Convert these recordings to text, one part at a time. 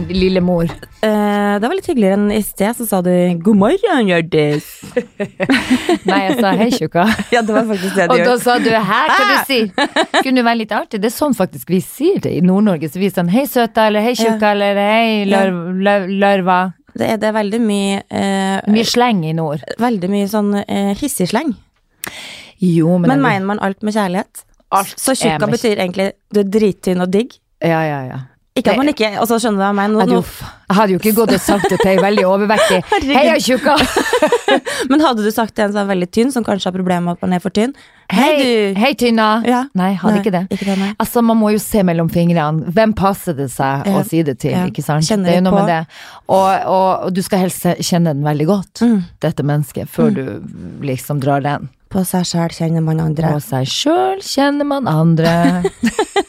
morgen, lille mor. Eh, det var litt hyggeligere enn i sted, så sa du 'god morgen, Hjørdis'. Nei, jeg sa hei, tjukka. ja, det var faktisk det du gjorde. Og da sa du hæ, hva du sier? Kunne være litt artig. Det er sånn faktisk vi sier det i Nord-Norge. Så vi er sånn hei, søta, eller hei, tjukka, eller hei, lør- lør- lørva. Det er, det er veldig mye eh, Mye sleng i nord. Veldig mye sånn eh, hissig sleng. Jo, men, Men mener man alt med kjærlighet? Alt Så tjukka betyr egentlig du er drittynn og digg? Ja, ja, ja. Ikke at man ikke Og så skjønner du hva jeg mener. Jeg hadde, Nå, jeg hadde jo ikke gått og sagt det til ei veldig overvektig. Heia, tjukka! men hadde du sagt til en som er veldig tynn, som kanskje har problemer med at man er for tynn Hei, hei, Hei, tynna! Ja. Nei, hadde Nei, ikke det. Ikke det. Altså, man må jo se mellom fingrene. Hvem passer det seg Ja. å si det til, Ja. ikke sant? Kjenner det er jo noe på. med det. Og, og, og du skal helst kjenne den veldig godt, Mm. dette mennesket, før du liksom drar den. På seg sjæl kjenner man andre. På seg sjøl kjenner man andre.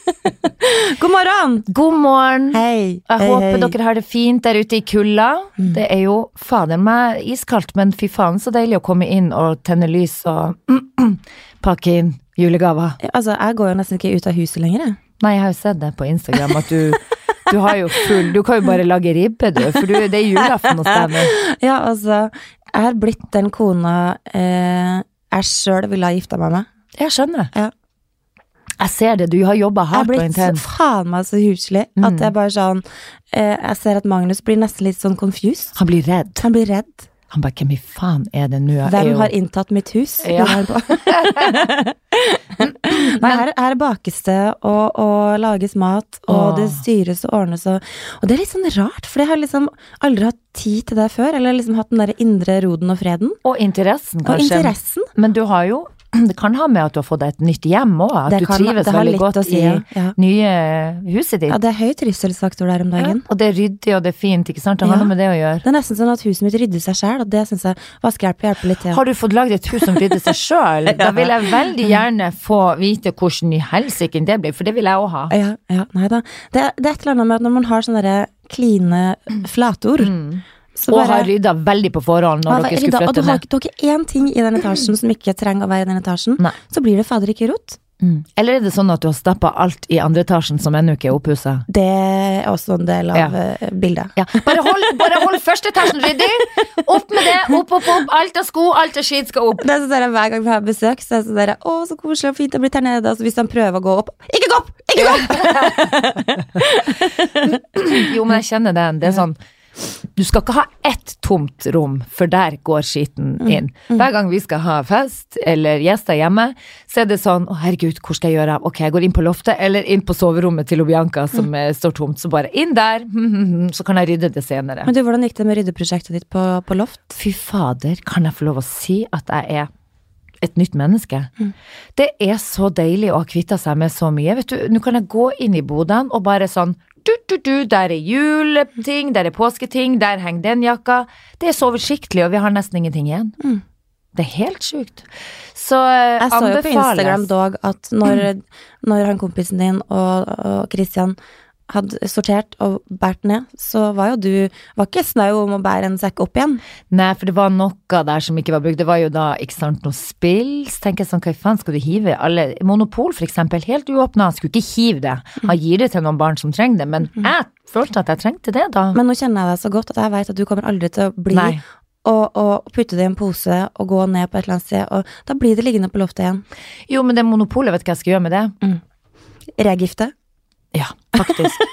God morgen! God morgen! Hei. Jeg hei, håper hei. Mm. dere har det fint der ute i kulda. Det er jo fader meg iskaldt, men fy faen så deilig å komme inn og tenne lys og pakke inn julegaver. Altså, jeg går jo nesten ikke ut av huset lenger, jeg. Nei, jeg har jo sett det på Instagram at du du har jo full Du kan jo bare lage ribbe, du, for du, det er julaften hos deg nå. Ja, altså, jeg har blitt den kona eh, jeg sjøl ville ha gifta meg med. Jeg skjønner. Ja. Jeg ser det, du har jobba Jeg har hardt og blitt så, intenst. faen meg så huslig Mm. at jeg bare sånn eh, Jeg ser at Magnus blir nesten litt sånn confused. Han blir redd. Han blir redd. Han bare Hvem i faen er det nå? Hvem jo- har inntatt mitt hus? Ja. Nei, her, her bakes det og, og lages mat, og Åh. det styres og ordnes og Og det er litt sånn rart, for jeg har liksom aldri hatt tid til det før. Eller liksom hatt den der indre roden og freden. Og interessen, Og interessen. Men du har jo Det kan ha med at du har fått deg et nytt hjem òg, at Det du kan- trives veldig godt si, i ja. Nye huset ditt. Ja, det er høy trivselsfaktor der om dagen. Ja, Og det er ryddig, og det er fint, ikke sant? Det har Ja. noe med det å gjøre. Det er nesten sånn at huset mitt rydder seg sjæl, og det syns jeg vaskehjelp hjelper litt til. Har du fått lagd et hus som rydder seg sjøl? Da vil jeg veldig gjerne få vite hvordan i helsike det blir, for det vil jeg òg ha. Ja, ja, nei da. Det, det er et eller annet med at når man har sånne derre kline flatord, så Og bare har rydda veldig på forhånd når dere skulle og du flytte har, ned. ikke- du har ikke én ting i den etasjen som ikke trenger å være i den etasjen. Nei. Så blir det fader ikke rot. Mm. Eller er det sånn at du har stappa alt i andre etasjen som ennå ikke er oppussa? Det er også en del av Ja. eh, bildet. Ja. Bare hold, bare hold første etasjen ryddig! Opp med det! Opp, opp, opp! Alt av sko, alt av skitt skal opp. Det er sånn der, Hver gang vi har besøk, så er det sånn der, Å, så koselig og fint det blitt her nede. Altså, hvis de prøver å gå opp Ikke gå opp! Ikke gå opp! Jo, men jeg kjenner den. Det er sånn Du skal ikke ha ett tomt rom, for der går skiten inn. Hver gang vi skal ha fest eller gjester hjemme, så er det sånn Å, herregud, hvor skal jeg gjøre av? Ok, jeg går inn på loftet eller inn på soverommet til Bianca som mm. står tomt. Så bare inn der, så kan jeg rydde det senere. Men du, Hvordan gikk det med ryddeprosjektet ditt på, på loft? Fy fader, kan jeg få lov å si at jeg er et nytt menneske? Det er så deilig å ha kvitta seg med så mye. Vet du, nå kan jeg gå inn i bodene og bare sånn du, du, du, der er juleting, der er påsketing, der henger den jakka. Det er så oversiktlig, og vi har nesten ingenting igjen. Det er helt sjukt. Så anbefales Jeg så jo på. Instagram dog at når, når han kompisen din og, og Christian hadde sortert og båret ned, så var jo du Var ikke snau om å bære en sekk opp igjen. Nei, for det var noe der som ikke var brukt. Det var jo da, ikke sant, noe spill. Så tenker jeg sånn, hva faen skal du hive alle Monopol, for eksempel, helt uåpna. Skulle ikke hive det. Han gir det til noen barn som trenger det, men jeg følte at jeg trengte det, da. Men nå kjenner jeg deg så godt at jeg vet at du kommer aldri til å bli Nei. og, og putte det i en pose og gå ned på et eller annet sted, og da blir det liggende på loftet igjen. Jo, men det monopolet, vet du hva jeg skal gjøre med det? Regifte? Ja, faktisk.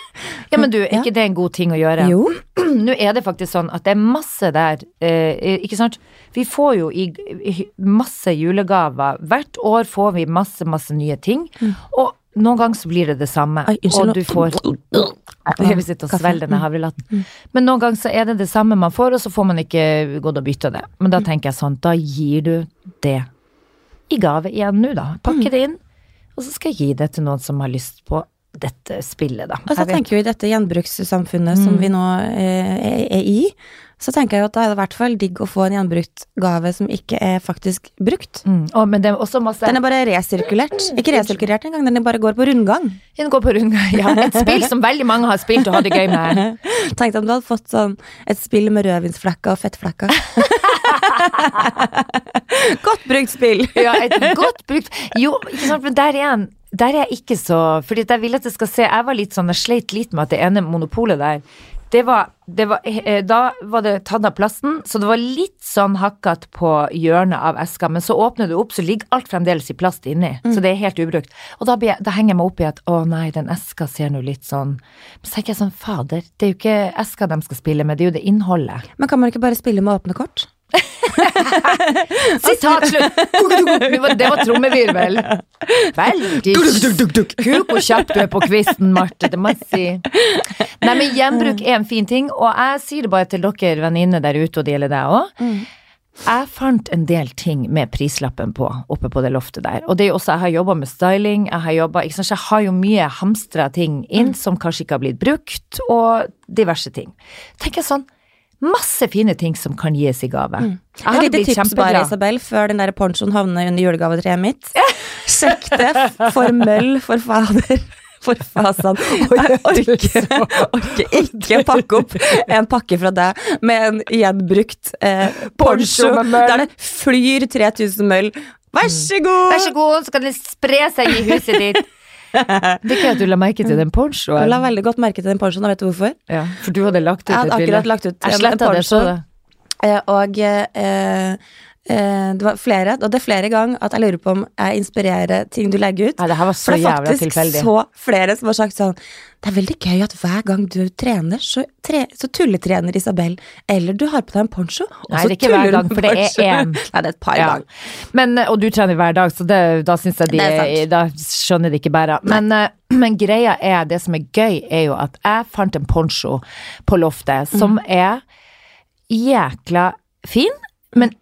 Ja, men du, er ikke det en god ting å gjøre? Jo. Nå er det faktisk sånn at det er masse der, eh, ikke sant? Vi får jo i, i masse julegaver. Hvert år får vi masse, masse nye ting. Og noen ganger så blir det det samme. Ai, og du får Vi sitter og svelger denne havrelatten. Men noen ganger så er det det samme man får, og så får man ikke gått og bytta det. Men da tenker jeg sånn, da gir du det i gave igjen nå, da. Pakke det inn, og så skal jeg gi det til noen som har lyst på dette spillet, da. Og så Jeg tenker jo i dette gjenbrukssamfunnet som vi nå eh, er, er i, så tenker jeg jo at da er det i hvert fall digg å få en gjenbrukt gave som ikke er faktisk brukt. Mm. Oh, men det er også masse Den er bare resirkulert. Ikke resirkulert engang, den bare går på rundgang. Den går på rundgang. Ja, et spill som veldig mange har spilt og hatt det gøy med. Tenk deg om du hadde fått sånn et spill med rødvinsflekker og fettflekker. Godt brukt spill! Ja, et godt brukt Jo, ikke sant, men der igjen der er jeg ikke så Fordi jeg vil at jeg skal se Jeg var litt sånn, jeg sleit litt med at det ene monopolet der Det var, det var, eh, da var det tatt av plasten, så det var litt sånn hakket på hjørnet av eska, men så åpner du opp, så ligger alt fremdeles i plast inni, så det er helt ubrukt. Og da, jeg, da henger jeg meg opp i at å nei, den eska ser nå litt sånn Men så tenker jeg sånn, fader, det er jo ikke eska de skal spille med, det er jo det innholdet. Men kan man ikke bare spille med åpne kort? Sitat slutt! Det var, trommevirvel. Veldig Kuk og kjapp du er på kvisten, Marte, det må jeg si. Nei, men gjenbruk er en fin ting, og jeg sier det bare til dere venninner der ute, og det gjelder deg òg. Jeg fant en del ting med prislappen på oppe på det loftet der. Og det er jo også, jeg har jobba med styling, jeg har jobbet, sant, jeg har jo mye hamstra ting inn som kanskje ikke har blitt brukt, og diverse ting. Tenker jeg sånn, masse fine ting som kan gis i gave. Jeg Et lite tips bare. Isabel, før den der ponchoen havner under julegavetreet mitt. Sjekk det for møll, for fader. For fasan. Jeg orker, orker ikke pakke opp en pakke fra deg med en gjenbrukt eh, poncho der det flyr 3000 møll. Vær så god! Vær så god, så kan det spre seg i huset ditt. Det er ikke at du la merke til den Jeg ponchoen. la veldig godt merke til den ponchoen, og vet du hvorfor? Ja, for du hadde lagt ut Jeg hadde akkurat lagt ut Jeg en poncho. det. Eh, og eh, det var flere, og det er flere ganger at jeg lurer på om jeg inspirerer ting du legger ut. Nei, det her var For det er faktisk tilfeldig. så flere som har sagt sånn Det er veldig gøy at hver gang du trener, så, tre, så tulletrener Isabel. Eller du har på deg en poncho, og Nei, så det er ikke hver tuller du med for det er poncho. én. Nei, det er et par Ja. ganger. Men, eh, og du trener hver dag, så det, da syns jeg de. Da skjønner de ikke bæra. Men, eh, men greia er, det som er gøy, er jo at jeg fant en poncho på loftet som Mm. er jækla fin, men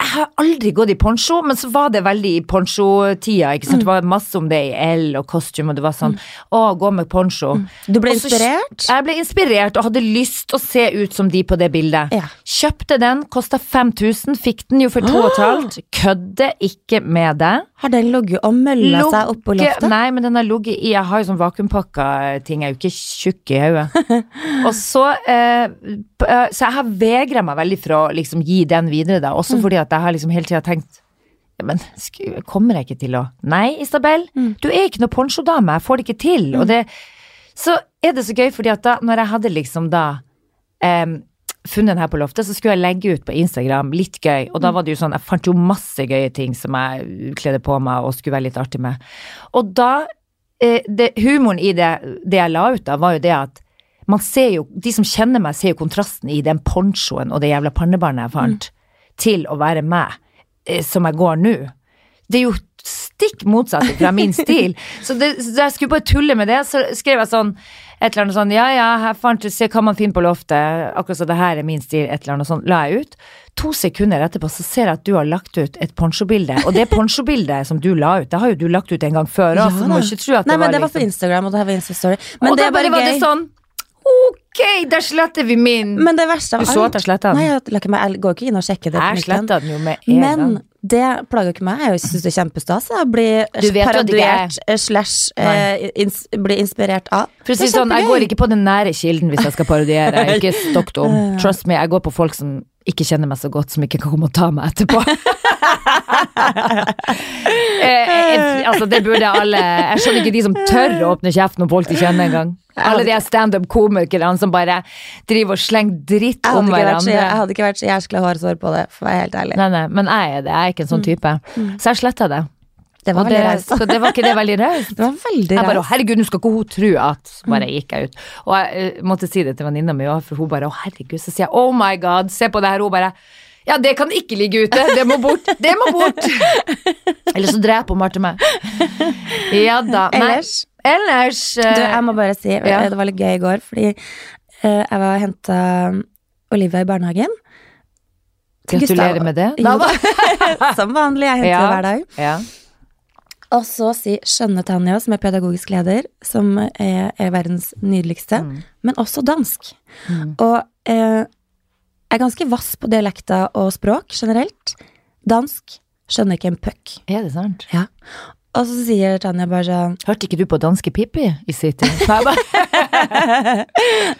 jeg har aldri gått i poncho, men så var det veldig i ponchotida, ikke Mm. sant. Det var masse om det i L og costume, og det var sånn, å, gå med poncho. Du ble Også, inspirert? Jeg ble inspirert og hadde lyst å se ut som de på det bildet. Ja. Kjøpte den, kosta 5000, fikk den jo for to og et halvt. Kødder ikke med det. Har den ligget og mølla seg oppå Logge- loftet? Nei, men den har ligget i Jeg har jo sånn vakuumpakka ting, jeg er jo ikke tjukk i hodet. og så eh, eh, Så jeg har vegra meg veldig for å liksom gi den videre, da. Også Mm. fordi at jeg har liksom hele tida tenkt men kommer jeg ikke til å Nei, Isabel, Mm. du er ikke noe ponchodame, jeg får det ikke til. Og det Så er det så gøy, fordi at da, når jeg hadde liksom da um, funnet den her på loftet, så skulle jeg legge ut på Instagram, litt gøy, og Mm. da var det jo sånn, jeg fant jo masse gøye ting som jeg kledde på meg og skulle være litt artig med. Og da, eh, det, humoren i det, det jeg la ut da, var jo det at man ser jo, de som kjenner meg ser jo kontrasten i den ponchoen og det jævla pannebarnet jeg fant, til å være meg, eh, som jeg går nå. Det er jo stikk motsatt fra min stil. Så, det, så jeg skulle bare tulle med det, så skrev jeg sånn et eller annet sånn Ja, ja, her fant du, se hva man finner på loftet. Akkurat så det her er min stil, et eller annet sånn. La jeg ut. To sekunder etterpå så ser jeg at du har lagt ut et ponchobilde. Og det ponchobildet som du la ut, det har jo du lagt ut en gang før òg, så du må ikke tro at Nei, det men var det var på liksom Instagram, og det her var Insta-story. Men Og det da er bare bare var gøy. det sånn Ok, der sletter vi min. Men det verste av Du så at jeg sletta den? Nei, jeg, meg- jeg går ikke inn og sjekker det. jeg sletta den jo med en gang. Men det plager ikke meg. Jeg syns det er kjempestas å bli Du vet jo at det ikke er- parodiert eh, slash eh, ins bli inspirert av. For å si sånn, jeg går ikke på den nære kilden hvis jeg skal parodiere. Jeg er ikke stokk dum. Trust me, jeg går på folk som ikke kjenner meg så godt, som ikke kan komme og ta meg etterpå. eh, eh, altså, det burde alle Jeg skjønner ikke de som tør å åpne kjeften om folk de kjenner engang. Alle de standup-komikerne som bare driver og slenger dritt om hverandre. så, jeg hadde ikke vært så jæskla hårsår på det, for å være helt ærlig. Nei, nei, men jeg er det. Jeg er ikke en sånn type. Så jeg sletta det. Det var det, så det var ikke det veldig raust? Det var veldig Jeg bare, å herregud, nå skal ikke hun tro at Så bare gikk jeg ut. Og jeg eh, måtte si det til venninna mi for hun bare, å herregud. Så sier jeg, oh my god, se på det her. Hun bare, ja, det kan ikke ligge ute. Det må bort. Det må bort. Eller så dreper Marte meg. Ja da. Ellers, ellers uh, du, jeg må bare si, ja. det var litt gøy i går, fordi uh, jeg var og henta Olivia i barnehagen. Gratulerer med det. Jo. Som vanlig, jeg henter Ja. hver dag. ja. Og så si skjønne Tanja, som er pedagogisk leder, som er, er verdens nydeligste, Mm. men også dansk. Mm. Og eh, er ganske vass på dialekter og språk generelt. Dansk skjønner ikke en puck. Er det sant? Ja. Og så sier Tanja bare sånn Hørte ikke du på Danske Pippi i tid? Nei, bare-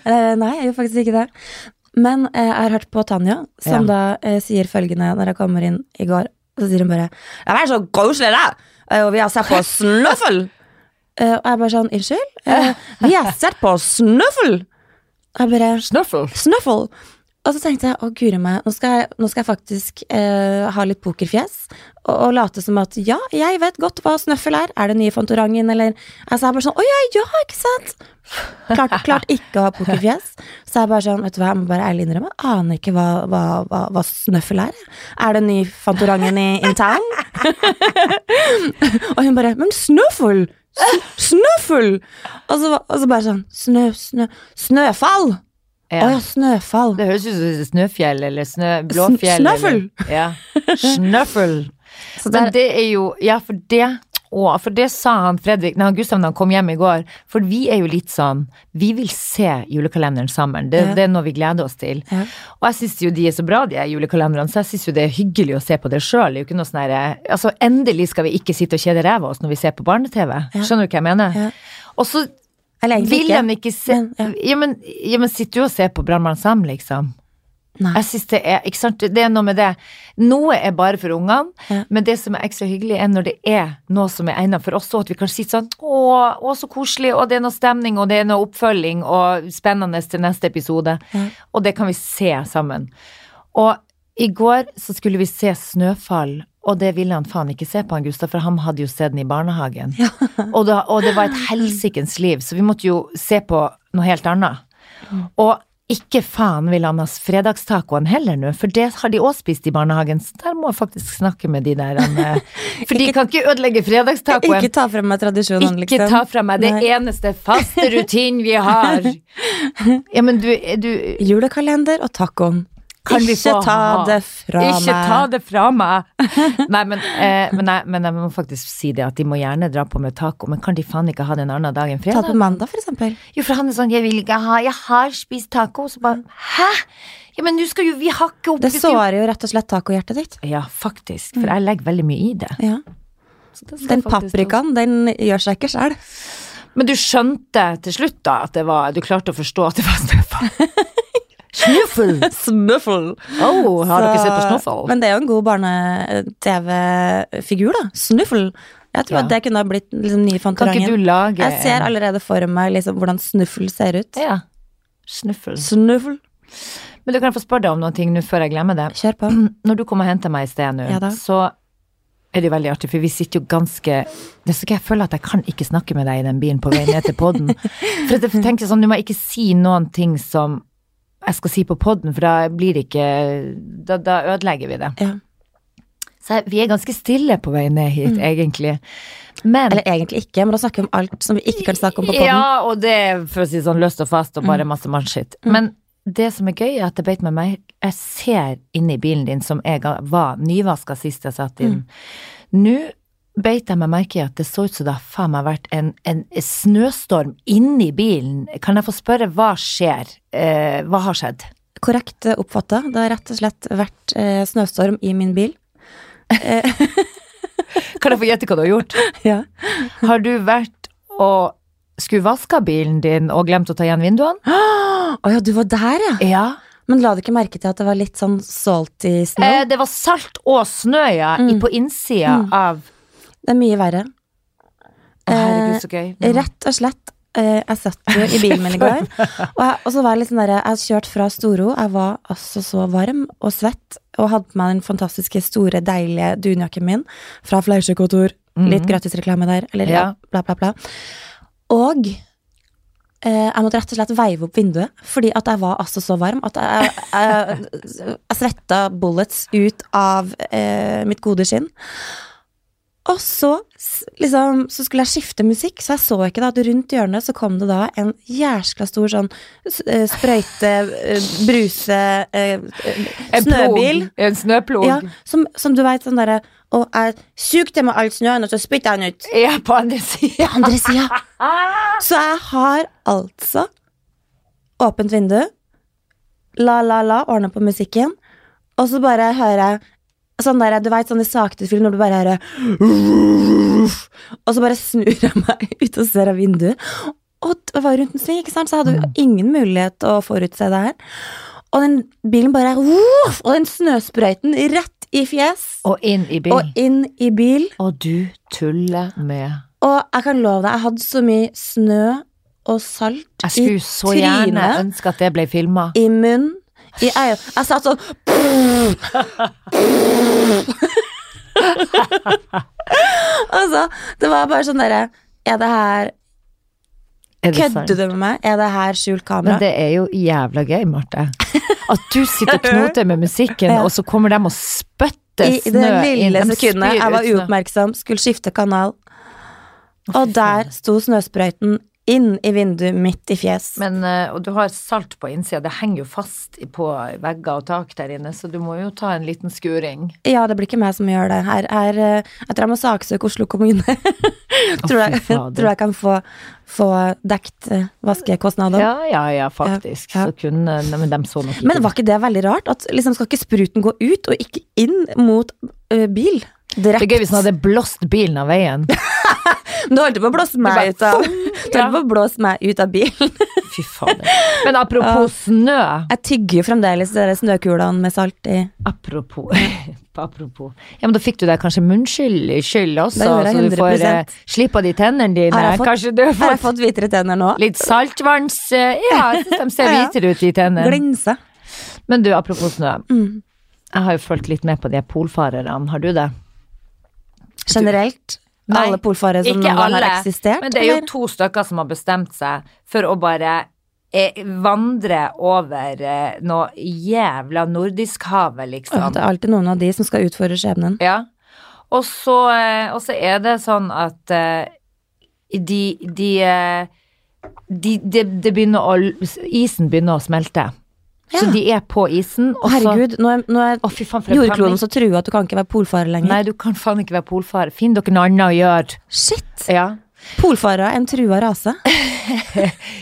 eh, jeg gjør faktisk ikke det. Men eh, jeg har hørt på Tanja, som da eh, sier følgende når jeg kommer inn i går. Så sier hun bare 'Jeg er så koselig, da! Eh, Og vi har sett på Snøffel!' Eh, og jeg bare sånn 'Unnskyld? Vi har sett på Snøffel!' Jeg bare. Snuffle! Og så tenkte jeg å guri meg, nå skal jeg, nå skal jeg faktisk eh, ha litt pokerfjes og, og late som at ja, jeg vet godt hva snøffel er. Er det nye Fantorangen, eller Altså jeg bare sånn å ja, ja, ikke sant? Klart, klart ikke å ha pokerfjes. Så jeg bare sånn, vet du hva, jeg må bare ærlig innrømme, jeg aner ikke hva, hva, hva, hva snøffel er. Er det ny Fantorangen i in town? og hun bare Men snøffel! Snøffel! Og så, og så bare sånn Snø, snø Snøfall! Å Ja. snøfall. Det høres ut som snøfjell eller snø, blåfjell. snøffel. Ja. Snøffel. Men det er jo Ja, for det å, for det sa han Fredrik han Gustav da han kom hjem i går. For vi er jo litt sånn Vi vil se julekalenderen sammen. Det, Ja. det er noe vi gleder oss til. Ja. Og jeg syns jo de er så bra, de julekalenderne, så jeg syns jo det er hyggelig å se på det sjøl. Det er jo ikke noe sånn herre Altså, endelig skal vi ikke sitte og kjede ræva oss når vi ser på barne-TV. Ja. Skjønner du hva jeg mener? Ja. Og så eller egentlig vil ikke. de ikke se men, ja. ja. men, ja, men sitter du og ser på Brannmann Sam, liksom? Nei. Jeg synes det er, ikke sant, det er noe med det. Noe er bare for ungene, Ja. men det som er ekstra hyggelig er når det er noe som er egnet for oss og at vi kan sitte sånn, å, å så koselig, og det er noe stemning, og det er noe oppfølging, og spennende til neste episode. Ja. Og det kan vi se sammen. Og i går så skulle vi se Snøfall, og det ville han faen ikke se på han Gustav, for han hadde jo sett den i barnehagen. Og, da, og det var et helsikens liv, så vi måtte jo se på noe helt annet. Og ikke faen vil han ha fredagstacoen heller nå, for det har de også spist i barnehagen, så der må jeg faktisk snakke med de der. eh, For de kan ikke ødelegge fredagstacoen. Ikke ta fra meg tradisjonene, Ikke liksom. ta fra meg det Nei. eneste faste rutinen vi har. Ja, men du, du Julekalender og tacoen. Kan vi ikke ta ha- det fra Ikke meg. ta det fra meg! Nei, men, eh, men, nei, men jeg må faktisk si det at de må gjerne dra på med taco, men kan de faen ikke ha det en annen dag enn fredag? Ta på mandag, for eksempel. Jo, for han er sånn 'jeg vil ikke ha Jeg har spist taco', så bare 'hæ?! Ja, men nå skal jo vi hakke opp Det sårer jo rett og slett tacohjertet ditt. Ja, faktisk, for jeg legger veldig mye i det. Ja. Det Den paprikaen, den gjør seg ikke sjæl. Men du skjønte til slutt da at det var Du klarte å forstå at det var snøfall? Snuffel! Snuffel. Oh, har dere sett på Snuffel? Men det er jo en god barne-TV-figur, da. Snuffel. Jeg tror Ja. at det kunne ha blitt liksom nye Fantorangen. Jeg ser allerede for meg liksom hvordan Snuffel ser ut. Ja. Snuffel. Snuffel. Men du kan få spørre deg om noen ting nå før jeg glemmer det. Kjør på. Når du kom og hentet meg i sted nå, Ja så er det veldig artig, for vi sitter jo ganske Det er så jeg føler at jeg kan ikke snakke med deg i den bilen på vei ned til podden. For jeg tenker sånn, du må ikke si noen ting som jeg skal si på podden, for da blir det ikke Da, da ødelegger vi det. Ja. Så jeg, vi er ganske stille på vei ned hit, egentlig. Men Mm. Eller egentlig ikke, men da snakker vi om alt som vi ikke kan snakke om på podden. Ja, og det er for å si sånn løst og fast og bare masse mannskitt. Men det som er gøy, er at det beit meg meg Jeg ser inni bilen din, som jeg var nyvaska sist jeg satt inn. Nå beit jeg meg merke i at det så ut som det har faen meg vært en, en snøstorm inni bilen. Kan jeg få spørre hva skjer? Eh, hva har skjedd? Korrekt oppfatta. Det har rett og slett vært eh, snøstorm i min bil. Kan jeg få gjette hva du har gjort? Ja. Har du vært og skulle vaske bilen din og glemt å ta igjen vinduene? Å ja, du var der, ja. Ja. Men la du ikke merke til at det var litt sånn salty snø? Eh, det var salt og snø, ja, mm. på innsida Mm. av Det er mye verre. Herregud, så gøy. Eh, Rett og slett. eh, jeg satt jo i bilen min i går, og, jeg, og så var jeg litt sånn der, Jeg hadde kjørt fra Storo, jeg var altså så varm og svett, og hadde på meg den fantastiske, store, deilige dunjakken min fra Fleischerkontor. Litt gratisreklame der, eller ja, bla, bla, bla. Og eh, jeg måtte rett og slett veive opp vinduet, fordi at jeg var altså så varm at jeg, jeg, jeg svetta bullets ut av eh, mitt gode skinn. Og så, liksom, så skulle jeg skifte musikk, så jeg så ikke da at rundt hjørnet så kom det da en jæskla stor sånn eh, sprøyte, eh, bruse, eh, En snøbil. En snøplog. Ja, som, som du veit, sånn derre Og jeg sugde med all snøen, og så spytta den ut. Ja, på andre sida. Andre sida. Så jeg har altså åpent vindu, la, la, la, ordna på musikken, og så bare hører jeg sånn der, du vet, sånn i film når du bare hører Og så bare snur jeg meg ut og ser av vinduet. Og det var rundt en sving, ikke sant? så hadde jo ingen mulighet til å forutse det her. Og den bilen bare Og den snøsprøyten rett i fjes. Og inn i bil. Og inn i bil. Og du tuller med Og jeg kan love deg, jeg hadde så mye snø og salt Jeg skulle så gjerne ønske at det ble filma. i munnen, i øynene Jeg satt sånn Altså, det var bare sånn derre Er det her Kødder du med meg? Er det her skjult kamera? Men det er jo jævla gøy, Marte. At du sitter og knoter med musikken, og så kommer de og spytter I det lille sekundet jeg var uoppmerksom, skulle skifte kanal, og der sto snøsprøyten inn i vinduet midt i fjes. Men, eh, og du har salt på innsida, det henger jo fast på vegger og tak der inne, så du må jo ta en liten skuring. Ja, det blir ikke meg som gjør det. Her, her, eh, jeg tror jeg må saksøke Oslo kommune. tror, jeg, tror jeg kan få, få dekt eh, vaskekostnader. Ja, ja, ja, faktisk. Ja. Så kunne Men de så nok ikke Men var ikke det veldig rart? At liksom skal ikke spruten gå ut og ikke inn mot ø, bil? Det er gøy hvis den hadde blåst bilen av veien. Du holdt på å blåse meg bare ut av Du holdt på å blåse meg ut av bilen. Fy fader. Men apropos snø. Jeg tygger jo fremdeles de snøkulene med salt i. Apropos, apropos. Ja, men da fikk du deg kanskje munnskyld i skyld også, så du får 100%. eh, slippe av de tennene dine. Har jeg fått- kanskje du har Har jeg fått fått hvitere tenner nå? litt saltvanns... eh, Ja, jeg synes de ser Ja, ja. hvitere ut, de tennene. Glinse. Men du, apropos snø. Mm. Jeg har jo fulgt litt med på de polfarerne, har du det? Generelt. Nei, alle polfarere som noen gang har eksistert? Men det er jo eller? to stykker som har bestemt seg for å bare eh, vandre over eh, noe jævla Nordiskhavet, liksom. Det er alltid noen av de som skal utfordre skjebnen. Ja. Og så, eh, og så er det sånn at eh, de, de, eh, de, de, begynner å Isen begynner å smelte. Så de er på isen, Å, herregud, nå er, nå er Å, faen, jordkloden så trua at du kan ikke være polfarer lenger. Nei, du kan faen ikke være polfarer. Finn dere noe annet å gjøre. Shit! Ja. Polfarere er en trua rase.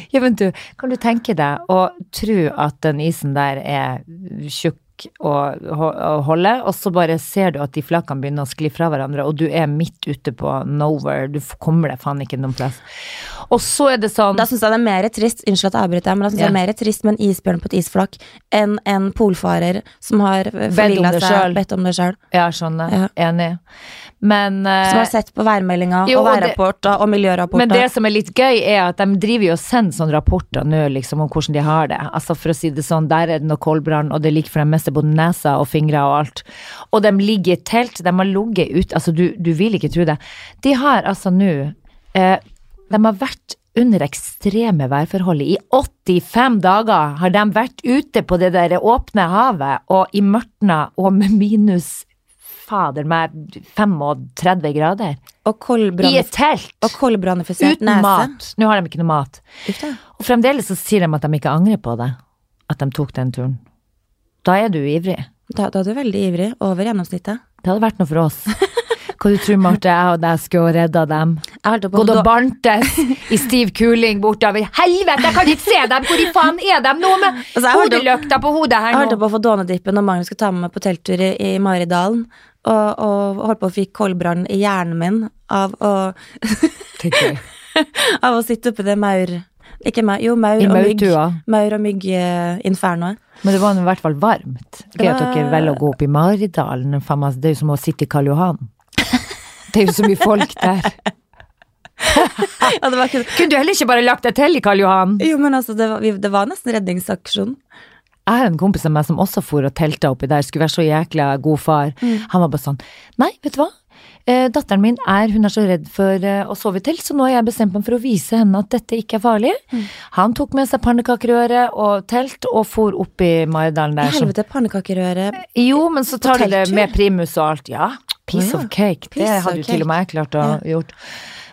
Ja, men du, kan du tenke deg å tro at den isen der er tjukk og, og holder, og så bare ser du at de flakene begynner å skli fra hverandre, og du er midt ute på nowhere, du kommer deg faen ikke noen plass. Og så er det sånn Da syns jeg det er mer trist Unnskyld at jeg avbryter, men da synes jeg det er mer trist med en isbjørn på et isflak enn en polfarer som har forvilla seg, bedt om det sjøl. Ja, skjønner. Ja. Enig. Men, uh, Som har sett på værmeldinger og og værrapporter og miljørapporter. men det som er litt gøy, er at de driver jo og sender sånne rapporter nå, liksom, om hvordan de har det. Altså, for å si det sånn, der er det noe koldbrann, og det ligger for det meste både nesa og fingre og alt. Og de ligger i telt, de har ligget ute, altså, du, du vil ikke tro det. De har altså nå eh, De har vært under ekstreme værforhold. I 85 dager har de vært ute på det der åpne havet, og i mørtna og med minus Fader meg 35 grader. og I et telt! og koldbrannifisert Uten mat. Nå har de ikke noe mat. Og fremdeles så sier de at de ikke angrer på det. At de tok den turen. Da er du ivrig. Da, da er du veldig ivrig. Over gjennomsnittet. Det hadde vært noe for oss. Hva du tror Marte, jeg og deg skulle redda dem? Gått og bantes i stiv kuling bortover. Helvete, jeg kan ikke se dem! Hvor i faen er de nå med Altså, jeg på hodet hodelykta på hodet Jeg holdt på å få dånedippen når Magnus skulle ta med meg på telttur i, i Maridalen. Og, og holdt på å fikk koldbrann i hjernen min av å, av å sitte oppi det maur... Ikke maur, jo, maur og mygg. Maur og mygg-infernoet. Men det var i hvert fall varmt. Gøy at dere velger å gå opp i Maridalen. Det er jo som å sitte i Karl Johan. Det er jo så mye folk der. Ja, det var ikke Kunne du heller ikke bare lagt deg til i Karl Johan? Jo, men altså, det var, det var nesten redningsaksjon. Jeg har en kompis av meg som også for og telta oppi der, skulle være så jækla god far. Han var bare sånn, nei, vet du hva? Eh, datteren min er, hun er så redd for eh, å sove i telt, så nå har jeg bestemt meg for å vise henne at dette ikke er farlig. Han tok med seg pannekakerøre og telt og for opp i Maridalen der. helvete, pannekakerøre. Jo, men så tar de det med primus og alt. Ja, piece oh, ja, of cake. Det piece det hadde jo til og med jeg klart å Ja. gjort.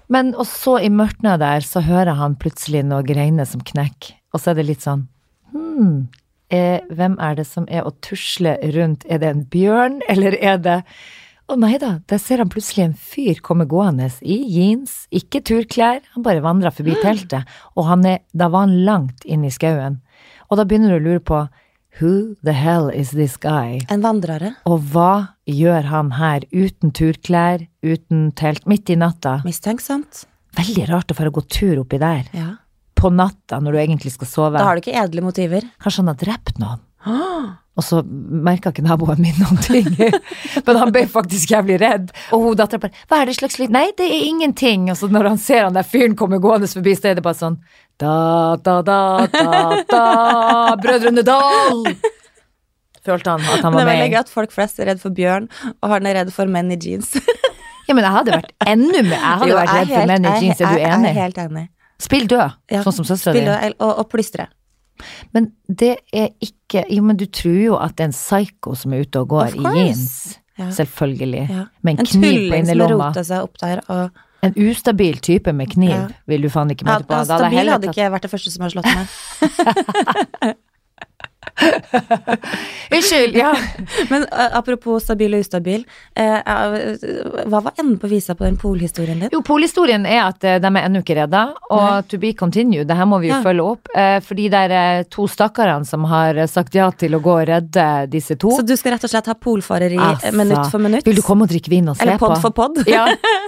Men og så i mørket der, så hører han plutselig noe greiner som knekker. Og så er det litt sånn hm, hvem er det som er å tusle rundt? Er det en bjørn, eller er det Å nei da, der ser han plutselig en fyr komme gående i jeans, ikke turklær, han bare vandrer forbi teltet, og han er, da var han langt inn i skauen. Og da begynner du å lure på Who the hell is this guy? En vandrere. Og hva gjør han her uten turklær, uten telt, midt i natta? Mistenksomt. Veldig rart å få gå tur oppi der, Ja. på natta når du egentlig skal sove. Da har du ikke edle motiver. Kanskje han har drept noen? Og så merka ikke naboen min noen ting. Men han ble faktisk jævlig redd. Og hun dattera bare 'Hva er det slags lyd?' 'Nei, det er ingenting.' Og så når han ser han der fyren komme gående forbi, så er det bare sånn da, da, da, da, da, Brødrene Dal! Følte han at han Men det var er veldig med. gøy at folk flest er redd for bjørn, og han er redd for menn i jeans. Ja, men jeg hadde vært enda mer Jeg hadde Jo, vært redd for menn i jeans. Er du enig? Jeg er helt enig. Spill død, Ja. sånn som søstera di. Og, og plystre. Men det er ikke Jo, men du tror jo at det er en psyko som er ute og går i jeans. Ja. Selvfølgelig. Ja. Med en, En kniv på innerlomma. og En ustabil type med kniv vil du faen ikke møte på. Hadde Stabil hadde ikke vært det første som har slått meg. Unnskyld, ja. Men uh, apropos stabil og ustabil, eh, uh, hva var enden på visa på den polhistorien din? Jo, polhistorien er at eh, de er ennå ikke redda, og to be continued, det her må vi jo Ja. følge opp. eh, For de der eh, to stakkarene som har eh, sagt ja til å gå og redde disse to. Så du skal rett og slett ha polfareri Altså, eh, minutt for minutt? Vil du komme og drikke vin og se Eller på? pod for pod? Ja,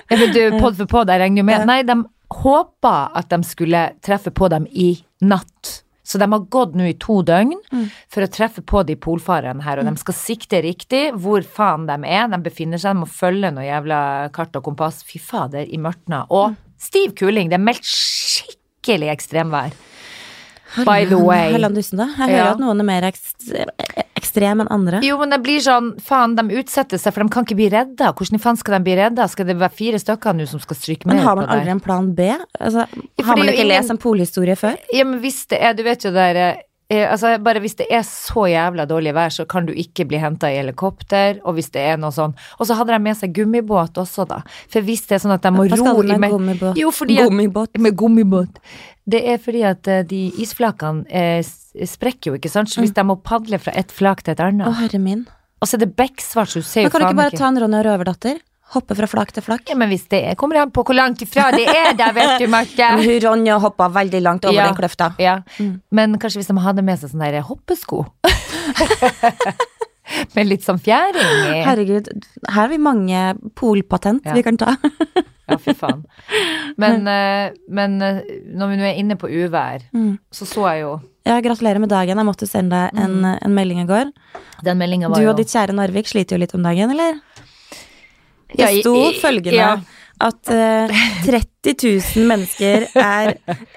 ja du, pod for pod, jeg regner jo med. Ja. Nei, de håpa at de skulle treffe på dem i natt. Så de har gått nå i to døgn Mm. for å treffe på de polfarerne her, og de skal sikte riktig hvor faen de er. De befinner seg, de må følge noe jævla kart og kompass. Fy fader, i mørtna. Og Mm. stiv kuling. Det er meldt skikkelig ekstremvær. By the way. Helland dussen, da. Jeg hører Ja. at noen er mer ekstreme ekstrem enn andre. Jo, men det blir sånn, faen, de utsetter seg, for de kan ikke bli redda. Hvordan i faen skal de bli redda? Skal det være fire stykker nå som skal stryke med? Men har man aldri en plan B? Altså, har man ikke ingen- lest en polhistorie før? Ja, men hvis det er, du vet jo det der eh, Altså, bare hvis det er så jævla dårlig vær, så kan du ikke bli henta i helikopter, og hvis det er noe sånn Og så hadde de med seg gummibåt også, da. For hvis det er sånn at de må Hva skal ro du i med gummibåt? Jo, fordi at Gummibåt. Med gummibåt. Det er fordi at eh, de isflakene eh, sprekker jo, ikke sant. Så hvis de må padle fra et flak til et Å, annet herre min. Og så er det bekksvart, så du ser jo Men kan du ikke bare ta en Ronja Røverdatter? Hoppe fra flak til flak? Ja, men hvis det er, kommer an på hvor langt ifra det er der, vet du, Marte. Hun Ronja hoppa veldig langt over Ja. den kløfta. Ja, Mm. men kanskje hvis de hadde med seg sånne der hoppesko. Med litt sånn fjæring i. Herregud, her har vi mange polpatent Ja. vi kan ta. Ja, fy faen. Men, eh, men eh, når vi nå er inne på uvær, Mm. så så jeg jo Ja, gratulerer med dagen. Jeg måtte sende deg en, en melding i går. Den var Du jo og ditt kjære Narvik sliter jo litt om dagen, eller? Det sto følgende ja. at uh, 30 000 mennesker er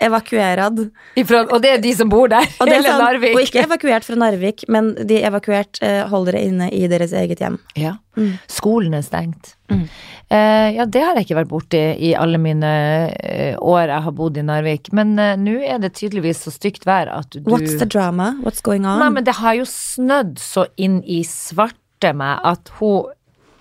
evakuerad. ifra, Og det er de som bor der. Og, det Hele sånn, Narvik. og ikke evakuert fra Narvik, men de evakuert uh, holder det inne i deres eget hjem. Ja. Mm. Skolen er stengt. Mm. Uh, ja, det har jeg ikke vært borti i alle mine eh, år jeg har bodd i Narvik. Men nå er det tydeligvis så stygt vær at du What's the drama? What's going on? Nei, men det har jo snødd så inn i svarte meg at hun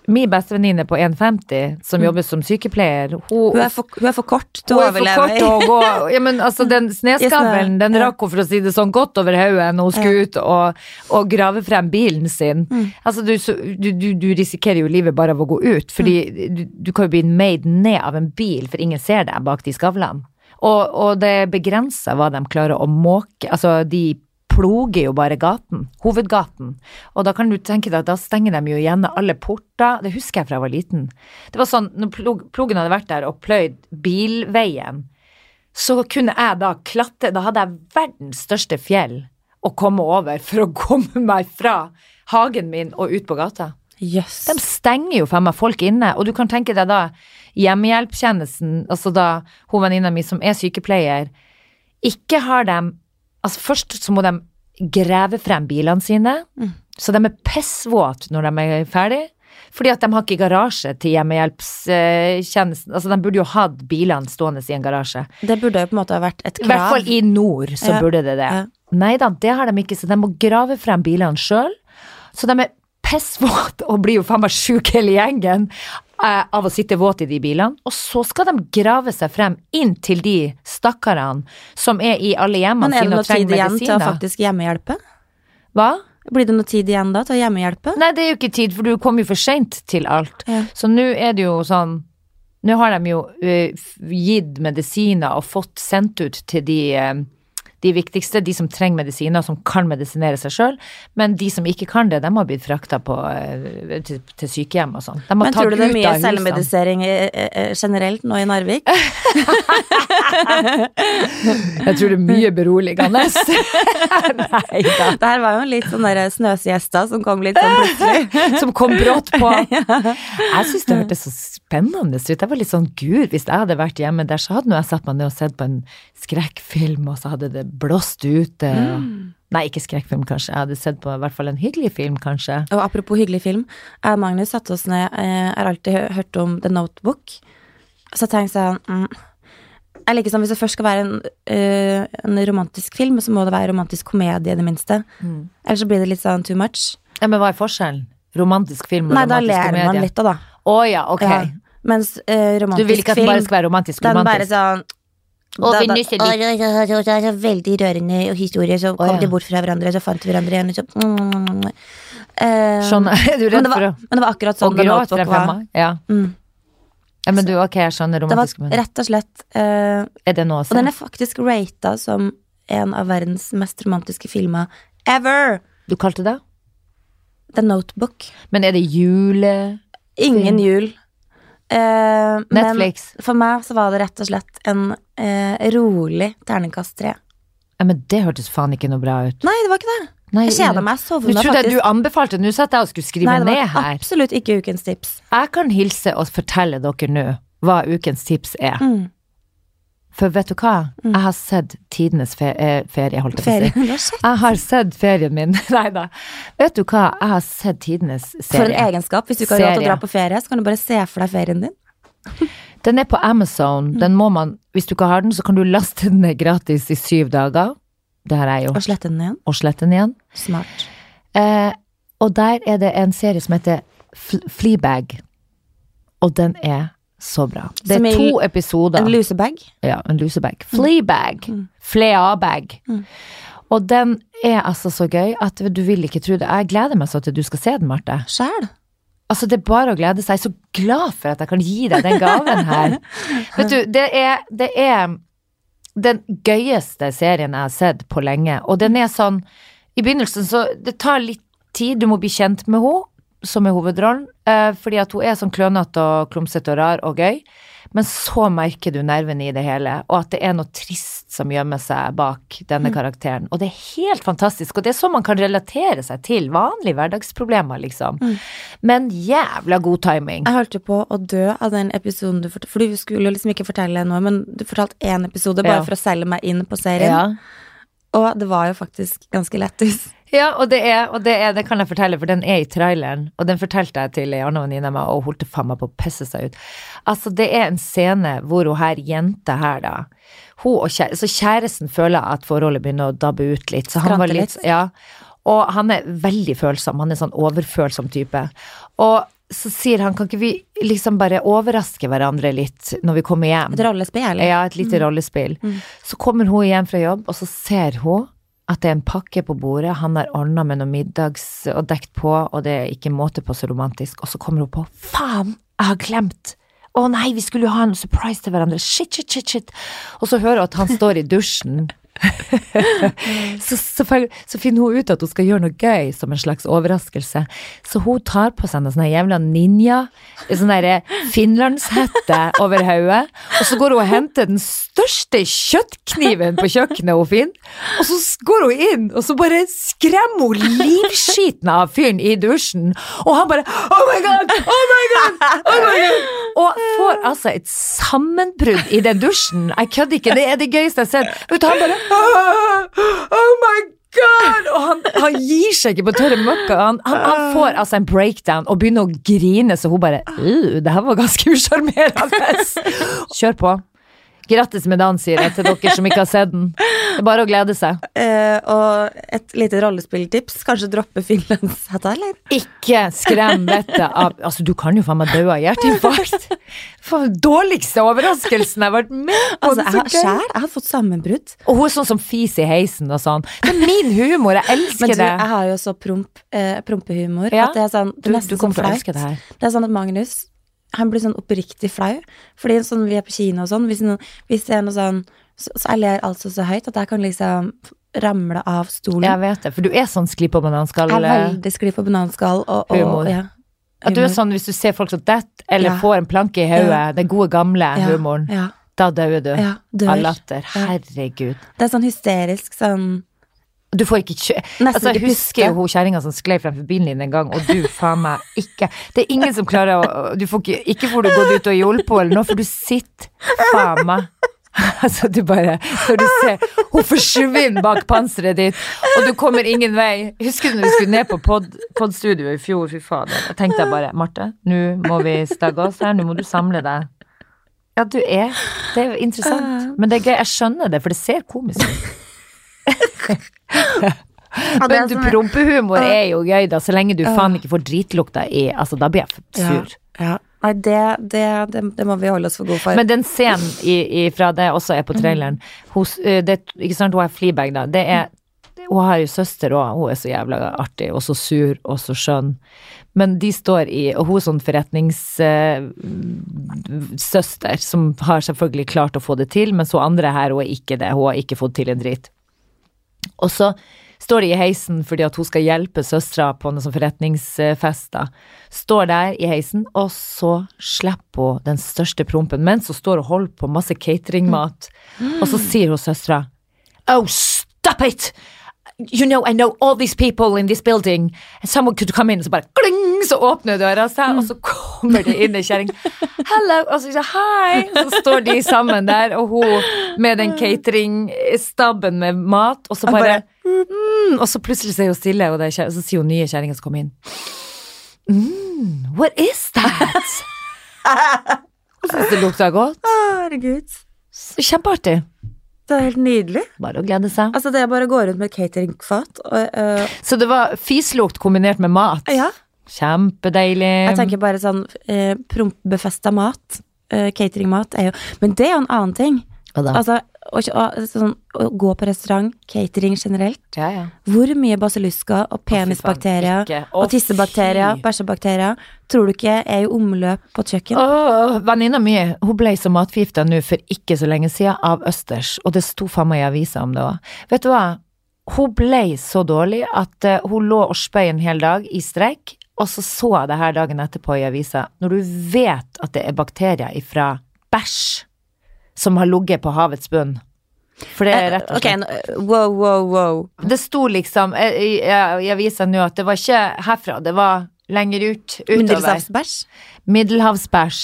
Min bestevenninne på 1,50 som jobber som sykepleier, hun, Mm. hun, er for, hun er for kort til hun å er for overleve. kort til å gå Ja, men altså, den snøskavlen, den rakk hun, for å si det sånn, godt over hodet når hun skulle ut og, og grave frem bilen sin. Mm. Altså, du, så- du, du, du risikerer jo livet bare av å gå ut, fordi Mm. du, du kan jo bli made ned av en bil, for ingen ser deg bak de skavlene. Og, og det begrenser hva de klarer å måke. Altså, de ploger jo bare gaten, hovedgaten. Og da kan du tenke deg at da stenger de jo igjen alle porter. Det husker jeg fra jeg var liten. Det var sånn, når plog, plogen hadde vært der og pløyd bilveien, så kunne jeg da klatre, da hadde jeg verdens største fjell å komme over for å komme meg fra hagen min og ut på gata. Jøss. De stenger jo for meg folk inne, og du kan tenke deg da hjemmehjelptjenesten, altså da hun venninna mi som er sykepleier, ikke har dem Altså først så må de grave frem bilene sine, Mm. så de er pissvåte når de er ferdig. Fordi at de har ikke garasje til hjemmehjelpstjenesten. Altså de burde jo hatt bilene stående i en garasje. Det burde jo på en måte ha vært et I hvert fall i nord så Ja. burde det det. Ja. Nei da, det har de ikke, så de må grave frem bilene sjøl. Så de er pissvåte og blir jo faen meg sjuke hele gjengen av å sitte våt i de bilene. Og så skal de grave seg frem inn til de stakkarene som er i alle hjemmene sine og trenger medisiner. Men er det noe tid igjen til å faktisk hjemmehjelpe? Hva? Blir det noe tid igjen da til å hjemmehjelpe? Nei, det er jo ikke tid, for du kom jo for seint til alt. Ja. Så nå er det jo sånn Nå har de jo uh, gitt medisiner og fått sendt ut til de, eh, de viktigste, de som trenger medisiner, som kan medisinere seg sjøl. Men de som ikke kan det, de har blitt frakta eh, til, til sykehjem og sånn. Men tror du det er mye selvmedisering eh, eh, generelt nå i Narvik? Jeg tror det er mye beroligende. Nei da. Det her var jo litt sånn der snøsiesta som kom litt sånn plutselig. Som kom brått på. Jeg syns det hørtes så spennende ut. Jeg var litt sånn gud, hvis jeg hadde vært hjemme der, så hadde nå jeg satt meg ned og sett på en skrekkfilm, og så hadde det blåst ute. Mm. Nei, ikke skrekkfilm, kanskje. Jeg hadde sett på i hvert fall en hyggelig film, kanskje. Og apropos hyggelig film, jeg og Magnus satte oss ned, jeg har alltid hørt om The Notebook. Så jeg tenkte sånn mm, Jeg liker sånn hvis det først skal være en, uh, en romantisk film, så må det være romantisk komedie i det minste. Ellers så blir det litt sånn too much. Ja, Men hva er forskjellen? Romantisk film og Nei, da romantisk ler komedie? man litt av, da. Å ja, ok. Ja. Mens eh, Du vil ikke at den bare skal være romantisk Den bare sånn og da- da- Det er så veldig rørende historie. Så kom ja. de bort fra hverandre, så fant de hverandre igjen. og Så, mm, eh, Skjønner. Er du redd for å men det var akkurat sånn Notebook fra var. Ja. Mm. ja, men du, ok, jeg skjønner Det var romantisk rett og slett eh, Er det noe å Og den er faktisk rata som en av verdens mest romantiske filmer ever. Du kalte det? The Notebook. Men er det jule... Ingen jul. Eh, Netflix? Men for meg så var det rett og slett en eh, rolig terningkast tre. Ja, men det hørtes faen ikke noe bra ut. Nei, det var ikke det. Nei, Jeg kjeda meg. Jeg sovna trodde jeg du anbefalte, nå satt jeg og skulle skrive Nei, det ned var her. absolutt ikke ukens tips. Jeg kan hilse og fortelle dere nå hva ukens tips er. Mm. For vet du hva? Jeg har sett tidenes fe eh, ferie, holdt jeg på å si. Du har sett. Jeg har sett ferien min. Nei da. Vet du hva? Jeg har sett tidenes serie. For en egenskap. Hvis du ikke har råd til å dra på ferie, så kan du bare se for deg ferien din. Den er på Amazon. Den må man, hvis du ikke har den, så kan du laste den ned gratis i syv dager. Det har jeg Og slette den igjen. Og slette den igjen. Smart. Eh, og der er det en serie som heter Fleabag. Og den er så bra. Det er, er to episoder. En lusebag. Ja, en lusebag. Fleabag. Fleabag. Og den er altså så gøy at du vil ikke tro det. Jeg gleder meg så til du skal se den, Marte. Sjæl. Altså, det er bare å glede seg. Jeg er så glad for at jeg kan gi deg den gaven her. Vet du, det er, det er den gøyeste serien jeg har sett på lenge, og den er sånn I begynnelsen så Det tar litt tid, du må bli kjent med henne, som er hovedrollen, eh, fordi at hun er sånn klønete og klumsete og rar og gøy. Men så merker du nervene i det hele, og at det er noe trist som gjemmer seg bak denne karakteren. Og det er helt fantastisk, og det er sånn man kan relatere seg til vanlige hverdagsproblemer, liksom. Men jævla god timing. Jeg holdt jo på å dø av den episoden du fortalte, for du skulle jo liksom ikke fortelle noe, men du fortalte én episode bare Ja. for å selge meg inn på serien, Ja. og det var jo faktisk ganske lættis. Ja, og det er, og det er, det kan jeg fortelle, for den er i traileren, og den fortalte jeg til ei anna venninne av meg, og hun holdt faen meg på å pisse seg ut. Altså, det er en scene hvor hun her jenta her, da, hun og kjære, så kjæresten føler at forholdet begynner å dabbe ut litt, så han Skrante var litt, litt. ja, og han er veldig følsom, han er sånn overfølsom type, og så sier han, kan ikke vi liksom bare overraske hverandre litt når vi kommer hjem? Et rollespill. Ja, et lite rollespill. Så kommer hun hjem fra jobb, og så ser hun at det er en pakke på bordet, han har ordna med noe middags og dekt på, og det er ikke måte på så romantisk, og så kommer hun på faen, jeg har glemt! Å nei, vi skulle jo ha en surprise til hverandre, shit, shit, shit, shit! Og så hører hun at han står i dusjen. så, så, så finner hun ut at hun skal gjøre noe gøy som en slags overraskelse. Så hun tar på seg noe sånn jævla ninja, en sånn derre finlandshette over hodet, og så går hun og henter den største kjøttkniven på kjøkkenet hun finner, og så går hun inn, og så bare skremmer hun livskiten av fyren i dusjen, og han bare oh my god, oh my god, oh my god, og får altså et sammenbrudd i den dusjen. Jeg kødder ikke, det er det gøyeste jeg har sett. Vet du, han bare oh, my god! Og han, han gir seg ikke på tørre møkka. Han, han, han får altså en breakdown og begynner å grine, så hun bare det her var ganske usjarmerende. Kjør på. Grattis med dagen, sier jeg til dere som ikke har sett den. Det er bare å glede seg. Uh, og et lite rollespilltips, kanskje droppe finlandshetta, eller? Ikke skrem vettet av Altså, du kan jo faen meg dø av hjerteinfarkt. Faen, dårligste overraskelsen jeg har vært med på. Altså, Det jeg gøy. jeg har fått sammenbrudd. Og hun er sånn som fis i heisen og sånn. Det er min humor, jeg elsker Men du, det. jeg har jo så promp, eh, prompehumor Ja. at det er sånn Du, det er du du kommer til å elske det her. Det er sånn at Magnus han blir sånn oppriktig flau. Fordi sånn vi er på kino og sånn, hvis, noen, hvis det er noe sånn så, så jeg ler altså så høyt at jeg kan liksom ramle av stolen. Jeg vet det, for du er sånn skli på bananskall. Jeg er veldig skli på bananskall og, og. Ja. At du er sånn hvis du ser folk som detter, eller Ja. får en planke i hodet, Ja. den gode gamle humoren, Ja, da dauer du. Av latter. Herregud. Det er sånn hysterisk sånn Du får ikke kjø... Altså, jeg husker jo hun kjerringa som sklei fremfor bilen din en gang, og du faen meg ikke Det er ingen som klarer å Du får ikke Ikke får du gått ut og hjulpet henne eller noe, for du sitter faen meg Altså, du bare Når du ser Hun forsvinner bak panseret ditt, og du kommer ingen vei. Husker du når vi skulle ned på pod, i fjor? Fy fader. Da tenkte jeg bare Marte, nå må vi stagge oss her. Nå må du samle deg. Ja, du er Det er interessant. Men det er gøy. Jeg skjønner det, for det ser komisk ut. Men du, prompehumor er jo gøy, da, så lenge du faen ikke får dritlukta i Altså, da blir jeg sur. Ja, ja. Nei, det, det, det, det må vi holde oss for gode for. Men den scenen i, i, fra det også er på traileren hos, eh, det, Ikke sant, hun har Fleabag, da. Det er Hun har jo søster òg, hun er så jævla artig, og så sur, og så skjønn. Men de står i Og hun er sånn forretningssøster som har selvfølgelig klart å få det til, mens hun andre her, hun er ikke det. Hun har ikke fått til en drit. Og så står de i heisen fordi at hun skal hjelpe søstera på noen forretningsfest. da. Står der i heisen, og så slipper hun den største prompen mens hun står og holder på masse cateringmat. Og så sier hun søstera Oh, stop it! You know, I know all these people in this building. And someone could come in, så bare kling, så åpner døra seg, og så kommer det inn ei kjerring. Hello! Og så sier hei! Så står de sammen der, og hun med den catering-stabben med mat, og så bare mm, Og så plutselig så er hun stille, og, er, kjer- så sier hun nye kjerringa som kommer inn. Mm, what is that? Syns det lukta godt. Herregud. Kjempeartig. Det er helt nydelig. Bare å glede seg. Altså, det er bare å gå rundt med cateringfat og uh, Så det var fislukt kombinert med mat. Ja. Kjempedeilig. Jeg tenker bare sånn uh, prompbefesta mat. Uh, cateringmat er jo Men det er jo en annen ting. Hva? Altså, å, å, sånn, å gå på restaurant, catering generelt. ja, ja. Hvor mye basiluska og penisbakterier oh, oh, og tissebakterier, bæsjebakterier tror du ikke er i omløp på et kjøkken? Åh, Venninna mi hun ble så matforgifta nå for ikke så lenge siden av østers, og det sto faen meg i avisa om det òg. Vet du hva? Hun ble så dårlig at eh, hun lå og spøy en hel dag i streik, og så så jeg det her dagen etterpå i avisa. Når du vet at det er bakterier ifra bæsj som har ligget på havets bunn. For det er rett og slett okay, wow, wow, wow. Det sto liksom eh, i, i, avisa nå at det var ikke herfra, det var lenger ut, utover. Middelhavsbæsj. Middelhavsbæsj.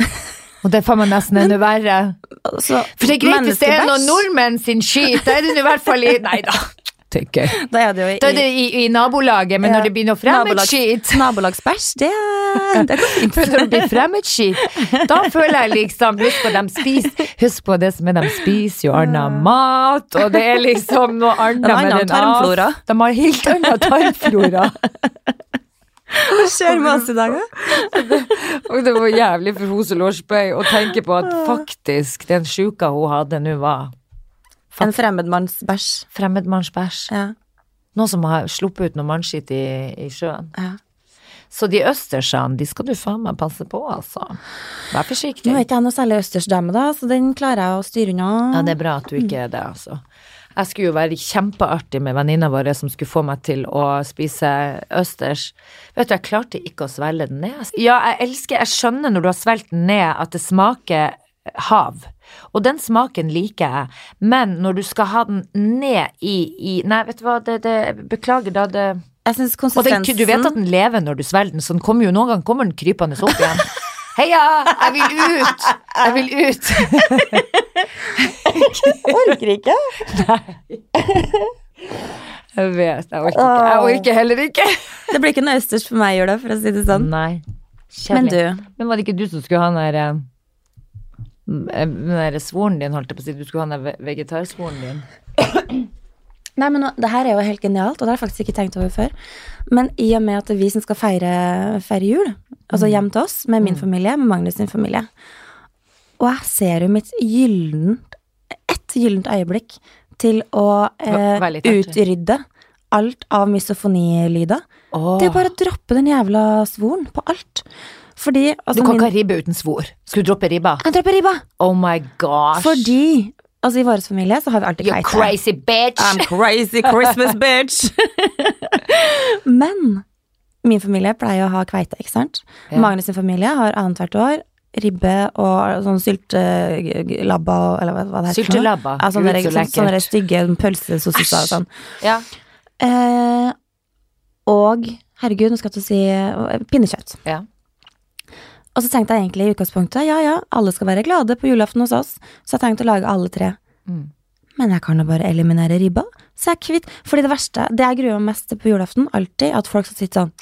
Og det får man nesten enda verre. Altså, For det er greit hvis det er noen nordmenn sin sky da er det i hvert fall i Nei da. Det jeg. Da er det jo i, Da er det i, i nabolaget, men Ja. når det blir noe fremmedskitt Nabolags- skit Nabolagsbæsj, det, det går fint. Når det blir fremmedskitt, da føler jeg liksom Husk på, dem spiser Husk på det som er, de spiser jo annen mat, og det er liksom noe annet med den tarmflora. De har helt annen tarmflora. Hva skjer med oss i dag, da? Og det var jævlig for og spøy, å tenke på at faktisk den sjuka hun hadde nå, var En fremmedmannsbæsj. fremmedmannsbæsj. Ja, Noen som har sluppet ut noe mannskitt i, i sjøen. ja. Så de østersene, de skal du faen meg passe på, altså. Vær forsiktig. Nå er ikke jeg noe særlig østersdame, da, så den klarer jeg å styre unna. Ja, det er bra at du ikke er det, altså. Jeg skulle jo være kjempeartig med venninna vår som skulle få meg til å spise østers. Vet du, jeg klarte ikke å svelge den ned. Ja, jeg elsker, jeg skjønner når du har svelget den ned at det smaker hav. Og den smaken liker jeg, men når du skal ha den ned i, i Nei, vet du hva, det, det Beklager, da det Jeg syns Og den, du vet at den lever når du svelger den, så den kommer jo noen gang kommer den krypende opp igjen. Heia, jeg vil ut! Jeg vil ut! orker ikke. Jeg vet, jeg orker ikke. Jeg orker heller ikke. Det blir ikke noe østers for meg, gjør det, for å si det sånn. Nei. Men du, Men var det ikke du som skulle ha den der eh, Den det svoren din, holdt jeg på å si. Du skulle ha den vegetarsvoren din. Nei, men nå, det her er jo helt genialt, og det har jeg faktisk ikke tenkt over før. Men i og med at det er vi som skal feire, feire jul, altså hjem til oss, med min familie, med Magnus sin familie, og jeg ser jo mitt gyllent, ett gyllent øyeblikk til å eh, utrydde alt av misofonilyder. Oh. Det er bare å droppe den jævla svoren på alt. Fordi Du altså, kan min- ikke ha ribbe uten svor. Skal du droppe ribba? Jeg dropper ribba! Oh my gosh. Fordi Altså, i vår familie så har vi alltid You kveite. crazy bitch! I'm crazy Christmas bitch! Men min familie pleier å ha kveite, ikke sant? Ja. Magnus sin familie har annethvert år ribbe og sånn syltelabba og eller hva, det heter. Syltelabba. Ja, sånne, så sånne, sånne stygge pølsesosser og sånn. Ja. Eh, og herregud, nå skal jeg til å si eh, pinnekjøtt. Ja. Og så tenkte jeg egentlig i utgangspunktet ja ja, alle skal være glade på julaften hos oss, så jeg tenkte å lage alle tre. Mm. Men jeg kan jo bare eliminere ribba, så jeg er kvitt. Fordi det verste, det jeg gruer meg mest til på julaften, alltid, at folk skal sitte sånn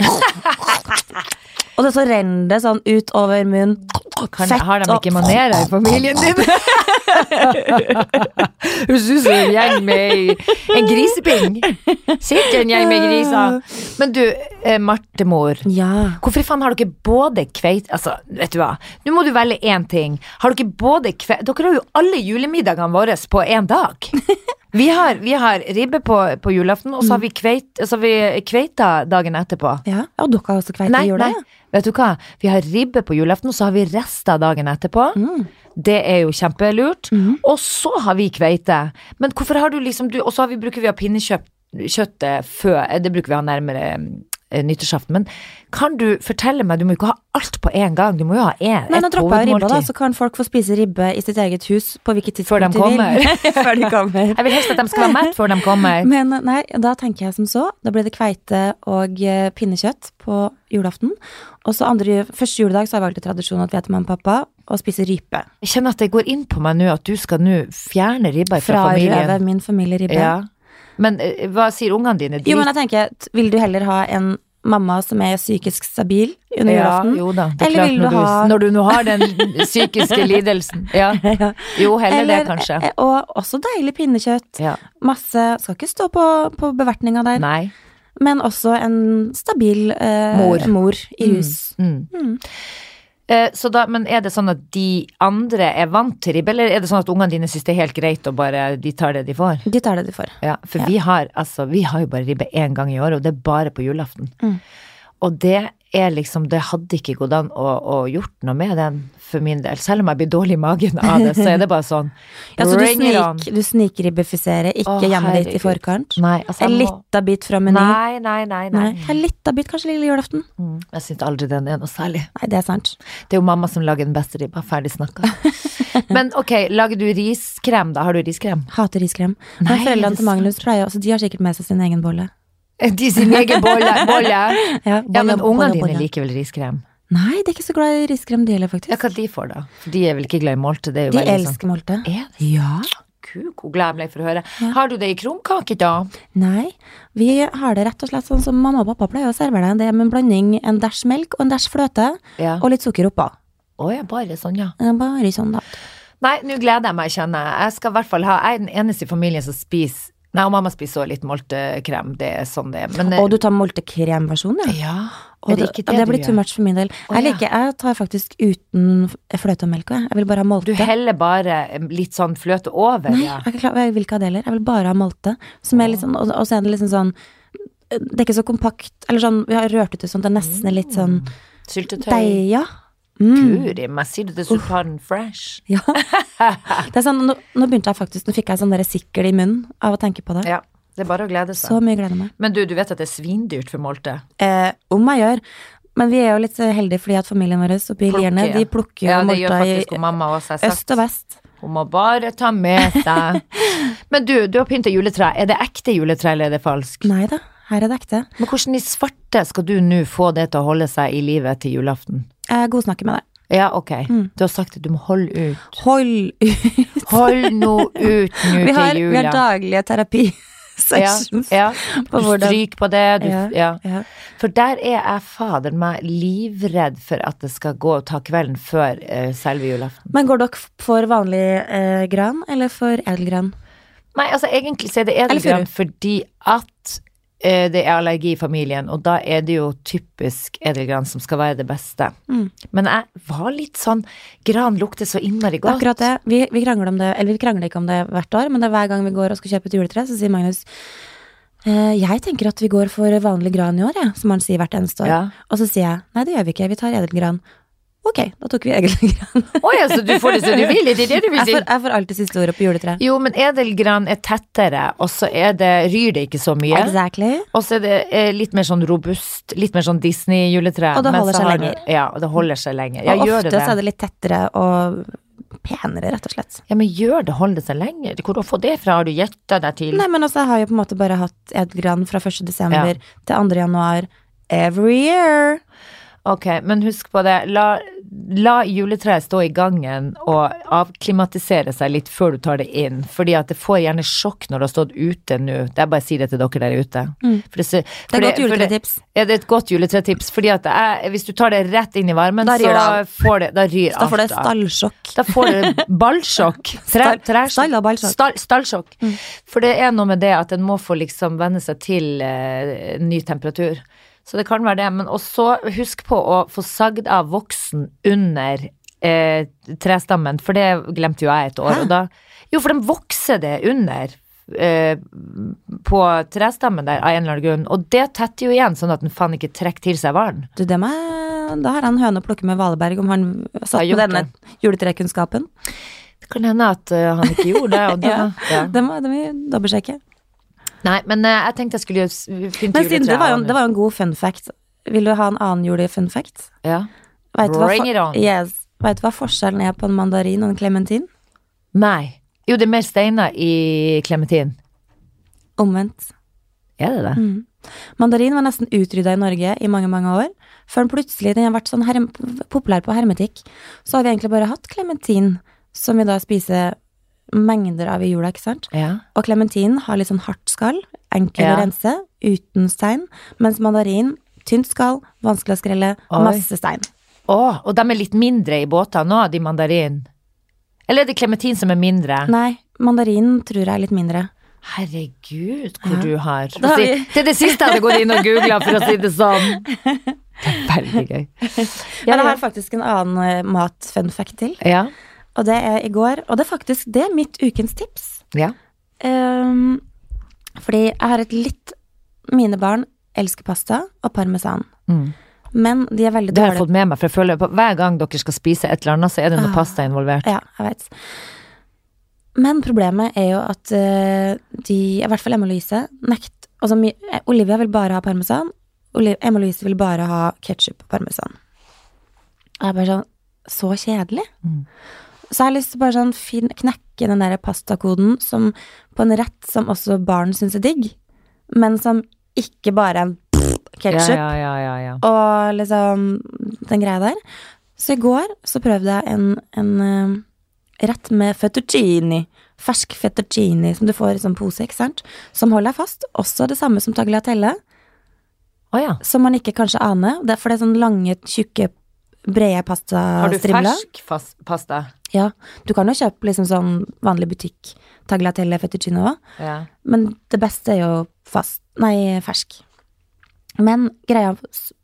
Og det så renner det sånn ut over munnen. Kan, har de ikke manerer i familien din? Høres ut som en gjeng med en griseping. Sitter en gjeng med griser. Men du, eh, Martemor. Ja. Hvorfor faen har dere både kveit... Altså, vet du hva. Nå må du velge én ting. Har dere både kveit... Dere har jo alle julemiddagene våre på én dag. Vi har, vi har ribbe på, på julaften, og så har vi, kveit, så har vi kveita dagen etterpå. ja. Og dere har også kveite i jula? nei, vet du hva? Vi har ribbe på julaften, og så har vi rester dagen etterpå. Mm. Det er jo kjempelurt. Og så har vi kveite. Men hvorfor har du liksom du, Og så bruker vi å ha pinnekjøttet før eh, Det bruker vi å ha nærmere nyttårsaften. Men kan du fortelle meg, du må jo ikke ha alt på en gang. Du må jo ha en, Nei, nå dropper jeg ribba, da, så kan folk få spise ribbe i sitt eget hus på hvilket tidspunkt de vil. før de kommer. Jeg vil helst at de skal være mett før de kommer. Men nei, da tenker jeg som så. Da blir det kveite og eh, pinnekjøtt på julaften. Og så andre, første juledag så har jeg valgt en tradisjon at vi heter mamma og pappa og spiser rype. Jeg kjenner at det går inn på meg nå at du skal nå fjerne ribba fra familien. Frarøve min familie ribbe. Ja. Men eh, hva sier ungene dine? Jo, men jeg tenker, vil du heller ha en mamma som er psykisk stabil under Ja, julaften? jo da. Det er Eller klart vil når du du, ha- når du nå har den psykiske lidelsen. Ja. Jo, heller det, kanskje. eh, Og også deilig pinnekjøtt. Ja. Masse Skal ikke stå på, på bevertninga der, Nei. men også en stabil eh, Mor. i hus. Mm. Mm. Så da, men er det sånn at de andre er vant til ribbe, eller er det sånn at ungene dine syns det er helt greit og bare de tar det de får? De tar det de får. Ja, for Ja. vi har altså, vi har jo bare ribbe én gang i året, og det er bare på julaften. Mm. Og det er liksom, det hadde ikke gått an å, å gjort noe med den for min del. Selv om jeg blir dårlig i magen av det, så er det bare sånn Ja, så du, snik, du snikribbifiserer, ikke hjemme ditt i forkant? Nei, altså En må lita bit fra menyen? Nei, nei, nei. nei. Nei. En lita bit, kanskje lille julaften? Mm, jeg syns aldri den er noe særlig. Nei, det er sant. Det er jo mamma som lager den beste ribba. Ferdig snakka. Men ok, lager du riskrem, da? Har du riskrem? Hater riskrem. Nei, Men foreldrene til Magnus pleier også, de har sikkert med seg sin egen bolle. De sin egen bolle. bolle. Ja, Ja, men ungene dine liker vel riskrem? Nei, de er ikke så glad i riskrem, de heller, Ja, hva de får da? For de er vel ikke glad i molte? De sånn elsker molte. Er det? Ja. Kuk, hvor glad jeg ble for å høre. Har du det i krumkake, da? Nei, vi har det rett og slett sånn som mamma og pappa pleier å servere det. Det er med en blanding en dæsj melk og en dæsj fløte, Ja. og litt sukker oppå. Å ja, bare sånn, ja. Bare sånn, da. Nei, nå gleder jeg meg, kjenner jeg. Jeg skal i hvert fall ha Jeg er den eneste i familien som spiser Nei, og mamma spiser også litt moltekrem. Det er sånn det er. Men Og du tar moltekremversjonen, ja? Ja. Det, det det, blir too much for min del. Oh, Jeg liker, jeg tar faktisk uten fløte og melk. jeg. Vil bare ha Du heller bare litt sånn fløte over, Nei, ja. jeg, klar, jeg vil ikke ha det heller. Jeg vil bare ha molte. Som er litt sånn, og, og så er det liksom sånn Det er ikke så kompakt, eller sånn Vi har rørt ut det sånn, det er nesten litt sånn Syltetøy. deig, ja. Mm. Guri meg, sier du det så tar den fresh? ja. Det er sånn, nå, nå begynte jeg faktisk Nå fikk jeg sånn der sikkel i munnen av å tenke på det. Ja. Det er bare å glede seg. Så mye gleder meg. Men du, du vet at det er svindyrt for molte? Eh, om jeg gjør. Men vi er jo litt eh, heldige fordi at familien vår oppe i Lierne, de plukker jo Ja, molta i mamma også, øst og vest. Hun må bare ta med seg Men du, du har pynta juletre. Er det ekte juletre, eller er det falsk? Nei da, her er det ekte. Men hvordan i svarte skal du nå få det til å holde seg i livet til julaften? Jeg godsnakker med deg. Ja, ok. Mm. Du har sagt at du må holde ut. Hold ut. Hold nå ut nå Vi har, til vi har jula. daglige terapi. Ja, ja. Du stryker på det, du Ja. ja. For der er jeg fader meg livredd for at det skal gå og ta kvelden før uh, selve julaften. Men går dere for vanlig uh, gran, eller for edelgran? Nei, altså egentlig så er det edelgran fordi at eh, det er allergi i familien, og da er det jo typisk edelgran som skal være det beste. Mm. Men jeg var litt sånn Gran lukter så innmari godt. Akkurat det. Vi, vi krangler om det, eller vi krangler ikke om det hvert år, men det er hver gang vi går og skal kjøpe et juletre, så sier Magnus eh, jeg tenker at vi går for vanlig gran i år, jeg, som han sier hvert eneste år. Ja. Og så sier jeg nei, det gjør vi ikke, vi tar edelgran. Ok, da tok vi edelgran. oh, ja, så du får det så du vil? Det det du vil Jeg får, jeg får alltid siste ordet på juletreet. Jo, men edelgran er tettere, og så er det, ryr det ikke så mye. Exactly. Og så er det er litt mer sånn robust, litt mer sånn Disney-juletre. Og det holder seg har lenger. Ja, det holder seg lenger. Ja, og ofte det så er det? litt tettere og penere, rett og slett. Ja, men gjør det, holder det seg lenger? Hvor har du fått det fra? Har du gjetta deg til? Nei, men også har jeg på en måte bare hatt edelgran fra 1. desember Ja. til 2. januar every year. Ok, men husk på det. La, la juletreet stå i gangen og avklimatisere seg litt før du tar det inn. Fordi at det får gjerne sjokk når det har stått ute nå. Det er bare å si det til dere der ute. For det, Det er godt juletretips. Ja, det er et godt juletretips. Fordi at det er, hvis du tar det rett inn i varmen, Da det så av. får det Da ryr Da får du stallsjokk. Da får du ballsjokk. Tre, Stall- tre, stall og ballsjokk. Stall, stallsjokk. For det er noe med det at en må få liksom venne seg til eh, ny temperatur. Så det kan være det. Men også husk på å få sagd av voksen under eh, trestammen, for det glemte jo jeg et år. Da, jo, for den vokser det under. eh, på trestammen der av en eller annen grunn, og det tetter jo igjen, sånn at den faen ikke trekker til seg varen. Du, det må da har han høne å plukke med Valeberg om han satt på med denne juletrekunnskapen. Det kan hende at eh, han ikke gjorde det, og da Ja. ja. Det må vi dobbeltsjekke. Nei, men uh, jeg tenkte jeg skulle finne pynte Men siden det var, jo, det var jo en god fun fact. Vil du ha en annen julefun fact? Ja. Vet Bring it on. Yes. Vet du hva forskjellen er på en mandarin og en klementin? Nei. Jo, det er mer steiner i klementin. Omvendt. Er det det? Mm. Mandarin var nesten utrydda i Norge i mange, mange år. Før den plutselig den har vært sånn populær på hermetikk. Så har vi egentlig bare hatt klementin, som vi da spiser mengder av i jula, ikke sant? Ja. Og klementin har litt sånn hardt skall, enkel Ja. å rense, uten stein, mens mandarin, tynt skall, vanskelig å skrelle, Oi. masse stein. Å, og de er litt mindre i båter nå, de mandarin? Eller er det klementin som er mindre? Nei, mandarin tror jeg er litt mindre. Herregud, hvor Ja. du har Det er det siste jeg hadde gått inn og googla, for å si det sånn. Det er veldig gøy. Men jeg har faktisk en annen eh, mat-fun fact til, Ja. Og det er i går, og det er faktisk det er mitt ukens tips. ja. Um, fordi jeg har et litt Mine barn elsker pasta og parmesan, Mm. men de er veldig Det har jeg fått med meg, for jeg føler på hver gang dere skal spise et eller annet, så er det noe Ah. pasta involvert. Ja, jeg vet. Men problemet er jo at eh, de, i hvert fall Emma Louise, nekt Altså, eh, Olivia vil bare ha parmesan. Emma Louise vil bare ha ketsjup og parmesan. Jeg er bare sånn Så kjedelig. Mm. Så jeg har lyst til bare sånn fin, knekke den der pastakoden som, på en rett som også barn syns er digg, men som ikke bare er en ketsjup ja, ja, ja, ja. og liksom den greia der. Så i går så prøvde jeg en, en eh, rett med fettuccini. Fersk fettuccini som du får i sånn pose, ikke sant. Som holder deg fast. Også det samme som tagliatelle, Oh, ja. som man ikke kanskje aner. Det, for det er sånn lange, tjukke, brede Har du pastastrimler. fersk pasta? Ja. Du kan jo kjøpe liksom sånn vanlig butikk tagliatelle fettuccine òg. Ja. Men det beste er jo fast Nei, fersk. Men greia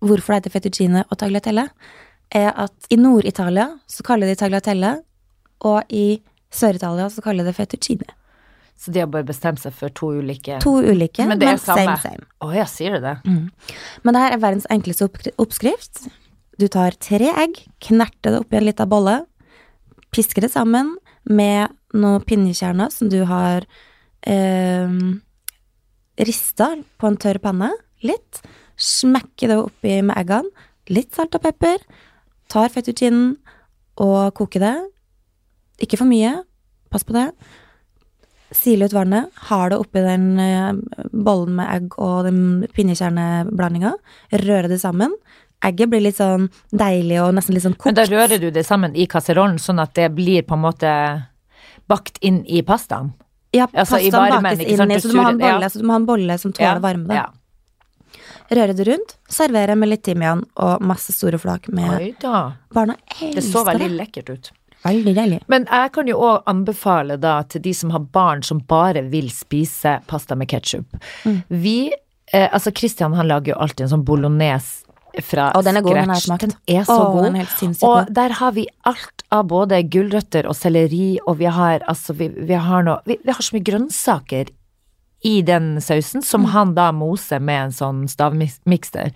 hvorfor det heter fettuccine og tagliatelle, er at i Nord-Italia så kaller de tagliatelle, og i Sør-Italia så kaller de det fettuccine. Så de har bare bestemt seg for to ulike To ulike, Men men, det er same, samme. same. Å ja, sier du det? Men det her er verdens enkleste oppskri- oppskrift. Du tar tre egg, knerter det oppi en liten bolle, pisker det sammen med noen pinnekjerner som du har eh, rista på en tørr panne, litt, smekker det oppi med eggene, litt salt og pepper, tar fettuccinen og koker det. Ikke for mye, pass på det. Sile ut vannet, har det oppi den eh, bollen med egg og den pinnekjerneblandinga, røre det sammen. Egget blir litt sånn deilig og nesten litt sånn Men da rører du det sammen i kasserollen, sånn at det blir på en måte bakt inn i pastaen? Ja, altså pastaen varmen, bakes inn i, så du en ja. bolle, så du må ha en bolle som tåler varme. Da. Ja. Røre det rundt, servere med litt timian og masse store flak med Oi da. Barna Det så veldig det. lekkert ut. Veldig deilig. Men jeg kan jo òg anbefale da til de som har barn som bare vil spise pasta med ketsjup. Mm. Vi eh, Altså Christian han lager jo alltid en sånn bolognese fra Å, den er god, den har jeg smakt. Den er så Å, god. den er helt sinnssykt og god. der har vi alt av både gulrøtter og selleri, og vi har altså Vi, vi har noe vi, vi har så mye grønnsaker i den sausen, som Mm. han da moser med en sånn stavmikster.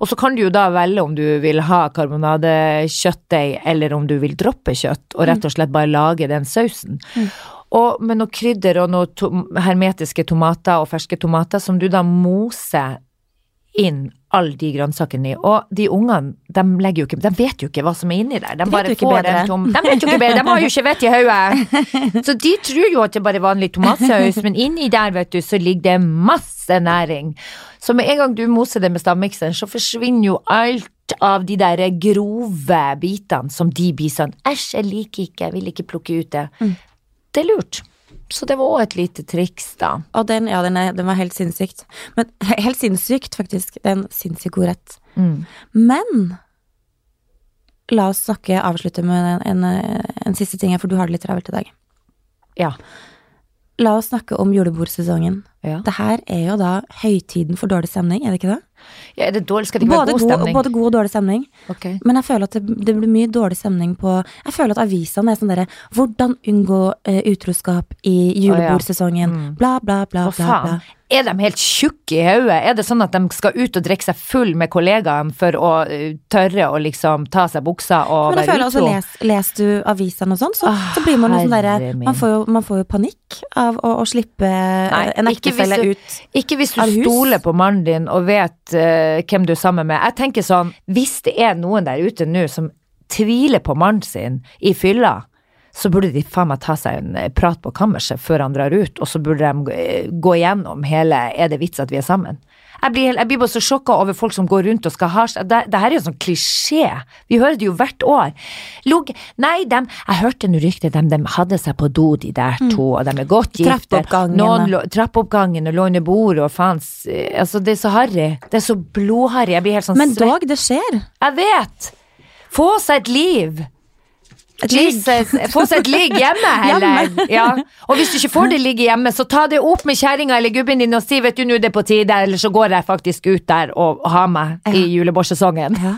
Og så kan du jo da velge om du vil ha karbonadekjøttdeig, eller om du vil droppe kjøtt, og rett og slett bare lage den sausen. Mm. Og med noe krydder og noe to hermetiske tomater og ferske tomater, som du da moser inn alle de grønnsakene i. Og de ungene, de, legger jo ikke, de vet jo ikke hva som er inni der. De, bare får bedre. en tom De vet jo ikke bedre, de har jo ikke vett i hodet! Så de tror jo at det bare er vanlig tomatsaus, men inni der, vet du, så ligger det masse næring. Så med en gang du moser det med stavmikseren, så forsvinner jo alt av de der grove bitene som de blir sånn Æsj, jeg liker ikke, jeg vil ikke plukke ut det. Mm. Det er lurt. Så det var òg et lite triks, da. Og den, ja, den, er, den var helt sinnssykt. Men helt sinnssykt, faktisk. Det er en sinnssykt god rett. Mm. Men la oss snakke, avslutte med en, en, en siste ting for du har det litt travelt i dag. Ja. La oss snakke om julebordsesongen. ja. Det her er jo da høytiden for dårlig stemning, er det ikke det? Ja er det dårlig? Skal det ikke Både være god god, stemning? både god og dårlig stemning. Okay. Men jeg føler at det, det blir mye dårlig stemning på Jeg føler at avisene er sånn derre Hvordan unngå uh, utroskap i julebordsesongen. Mm. Bla, bla, bla, Hva bla. bla. Er de helt tjukke i hodet? Er det sånn at de skal ut og drikke seg full med kollegaene for å uh, tørre å liksom ta seg buksa og Men jeg føler altså, utro? les, les du avisene og sånn, så, Ah, så blir man jo sånn derre man, man får jo panikk av å, å slippe Nei, en ektefelle ektefelle av ut. Ikke hvis du stoler på mannen din og vet uh, hvem du er sammen med. Jeg tenker sånn, hvis det er noen der ute nå som tviler på mannen sin i fylla, så burde de faen meg ta seg en eh, prat på kammerset før han drar ut, og så burde de eh, gå igjennom hele er det vits at vi er sammen. Jeg blir, jeg blir bare så sjokka over folk som går rundt og skal ha seg det, det her er jo sånn klisjé. Vi hører det jo hvert år. Log, nei, dem, jeg hørte nå rykte, dem, dem hadde seg på do, de der to, og de er godt gift. Trappeoppgangen, og lå under bordet og faens eh, Altså, det er så harry. Det er så blodharry. Jeg blir helt sånn Men Dag, dog, det skjer. Jeg vet! Få seg et liv. Jesus, få seg et ligg hjemme, heller. Ja. Og hvis du ikke får det ligget hjemme, så ta det opp med kjerringa eller gubben din og si vet du nå er det på tide, eller så går jeg faktisk ut der og har meg i julebordsesongen. Ja.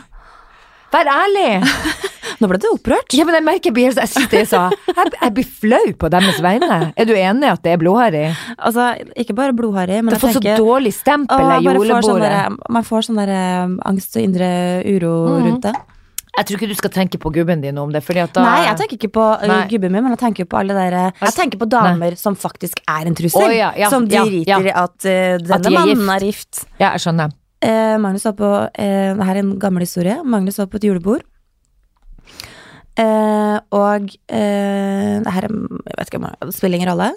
Vær ærlig! Nå ble du opprørt. Ja, men jeg merker jeg jeg jeg, jeg blir flau på deres vegne. Er du enig at det er blodharry? Altså, ikke bare blodharry, men Du har får så dårlig stempel i julebordet. får sånne, Man får sånn eh, angst og indre uro Mm. rundt det. Jeg tror ikke du skal tenke på gubben din om det, da Nei, jeg tenker ikke på uh, Nei. gubben min, men jeg tenker på alle der eh, Jeg tenker på damer som faktisk er en trussel. Oh, ja, ja, som ja, driter i at uh, denne At de mannen gift. er gift. Ja, jeg skjønner. Eh, Magnus var på eh, Det her er en gammel historie. Magnus var på et julebord. Eh, og eh, det her er Jeg vet ikke det spiller ingen rolle.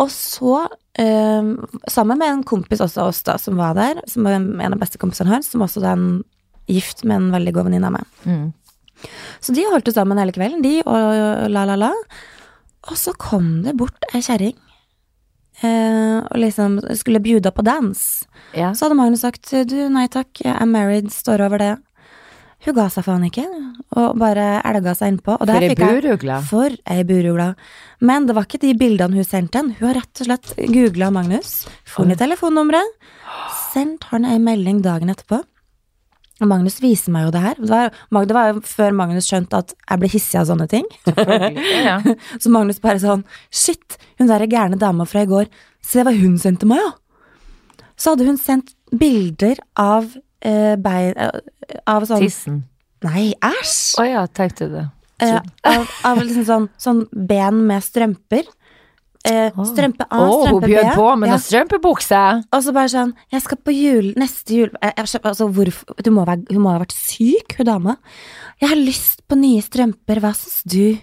Og så, eh, sammen med en kompis også av oss da, som var der, som en av beste kompisene her, som også er en gift med en veldig god venninne av meg. Mm. Så de holdt jo sammen hele kvelden, de, og la, la, la. Og så kom det bort ei kjerring. Eh, og liksom skulle bjuda på dans. Ja. Så hadde Magnus sagt du, nei takk, jeg er married, står over det. Hun ga seg faen ikke, og bare elga seg innpå. Og For ei burugle. For ei burugle. Men det var ikke de bildene hun sendte den. Hun har rett og slett googla Magnus, funnet telefonnummeret, sendt han ei melding dagen etterpå. Og Magnus viser meg jo det her. Det var, det var jo før Magnus skjønte at jeg ble hissig av sånne ting. Ja. Så Magnus bare sånn Shit, hun der gærne dama fra i går. Se hva hun sendte meg, ja! Så hadde hun sendt bilder av eh, bein eh, Av sånn Tissen. Nei, æsj! Å ja, tenkte du det. Eh, av, av liksom sånn, sånn ben med strømper. Eh, strømpe A, oh, strømpe B. bjød på med Ja. noen strømpebukse. Og så bare sånn Jeg skal på jul, neste jul jeg, jeg, altså, hvorfor, du må være, Hun må ha vært syk, hun dama. Jeg har lyst på nye strømper, hva syns du?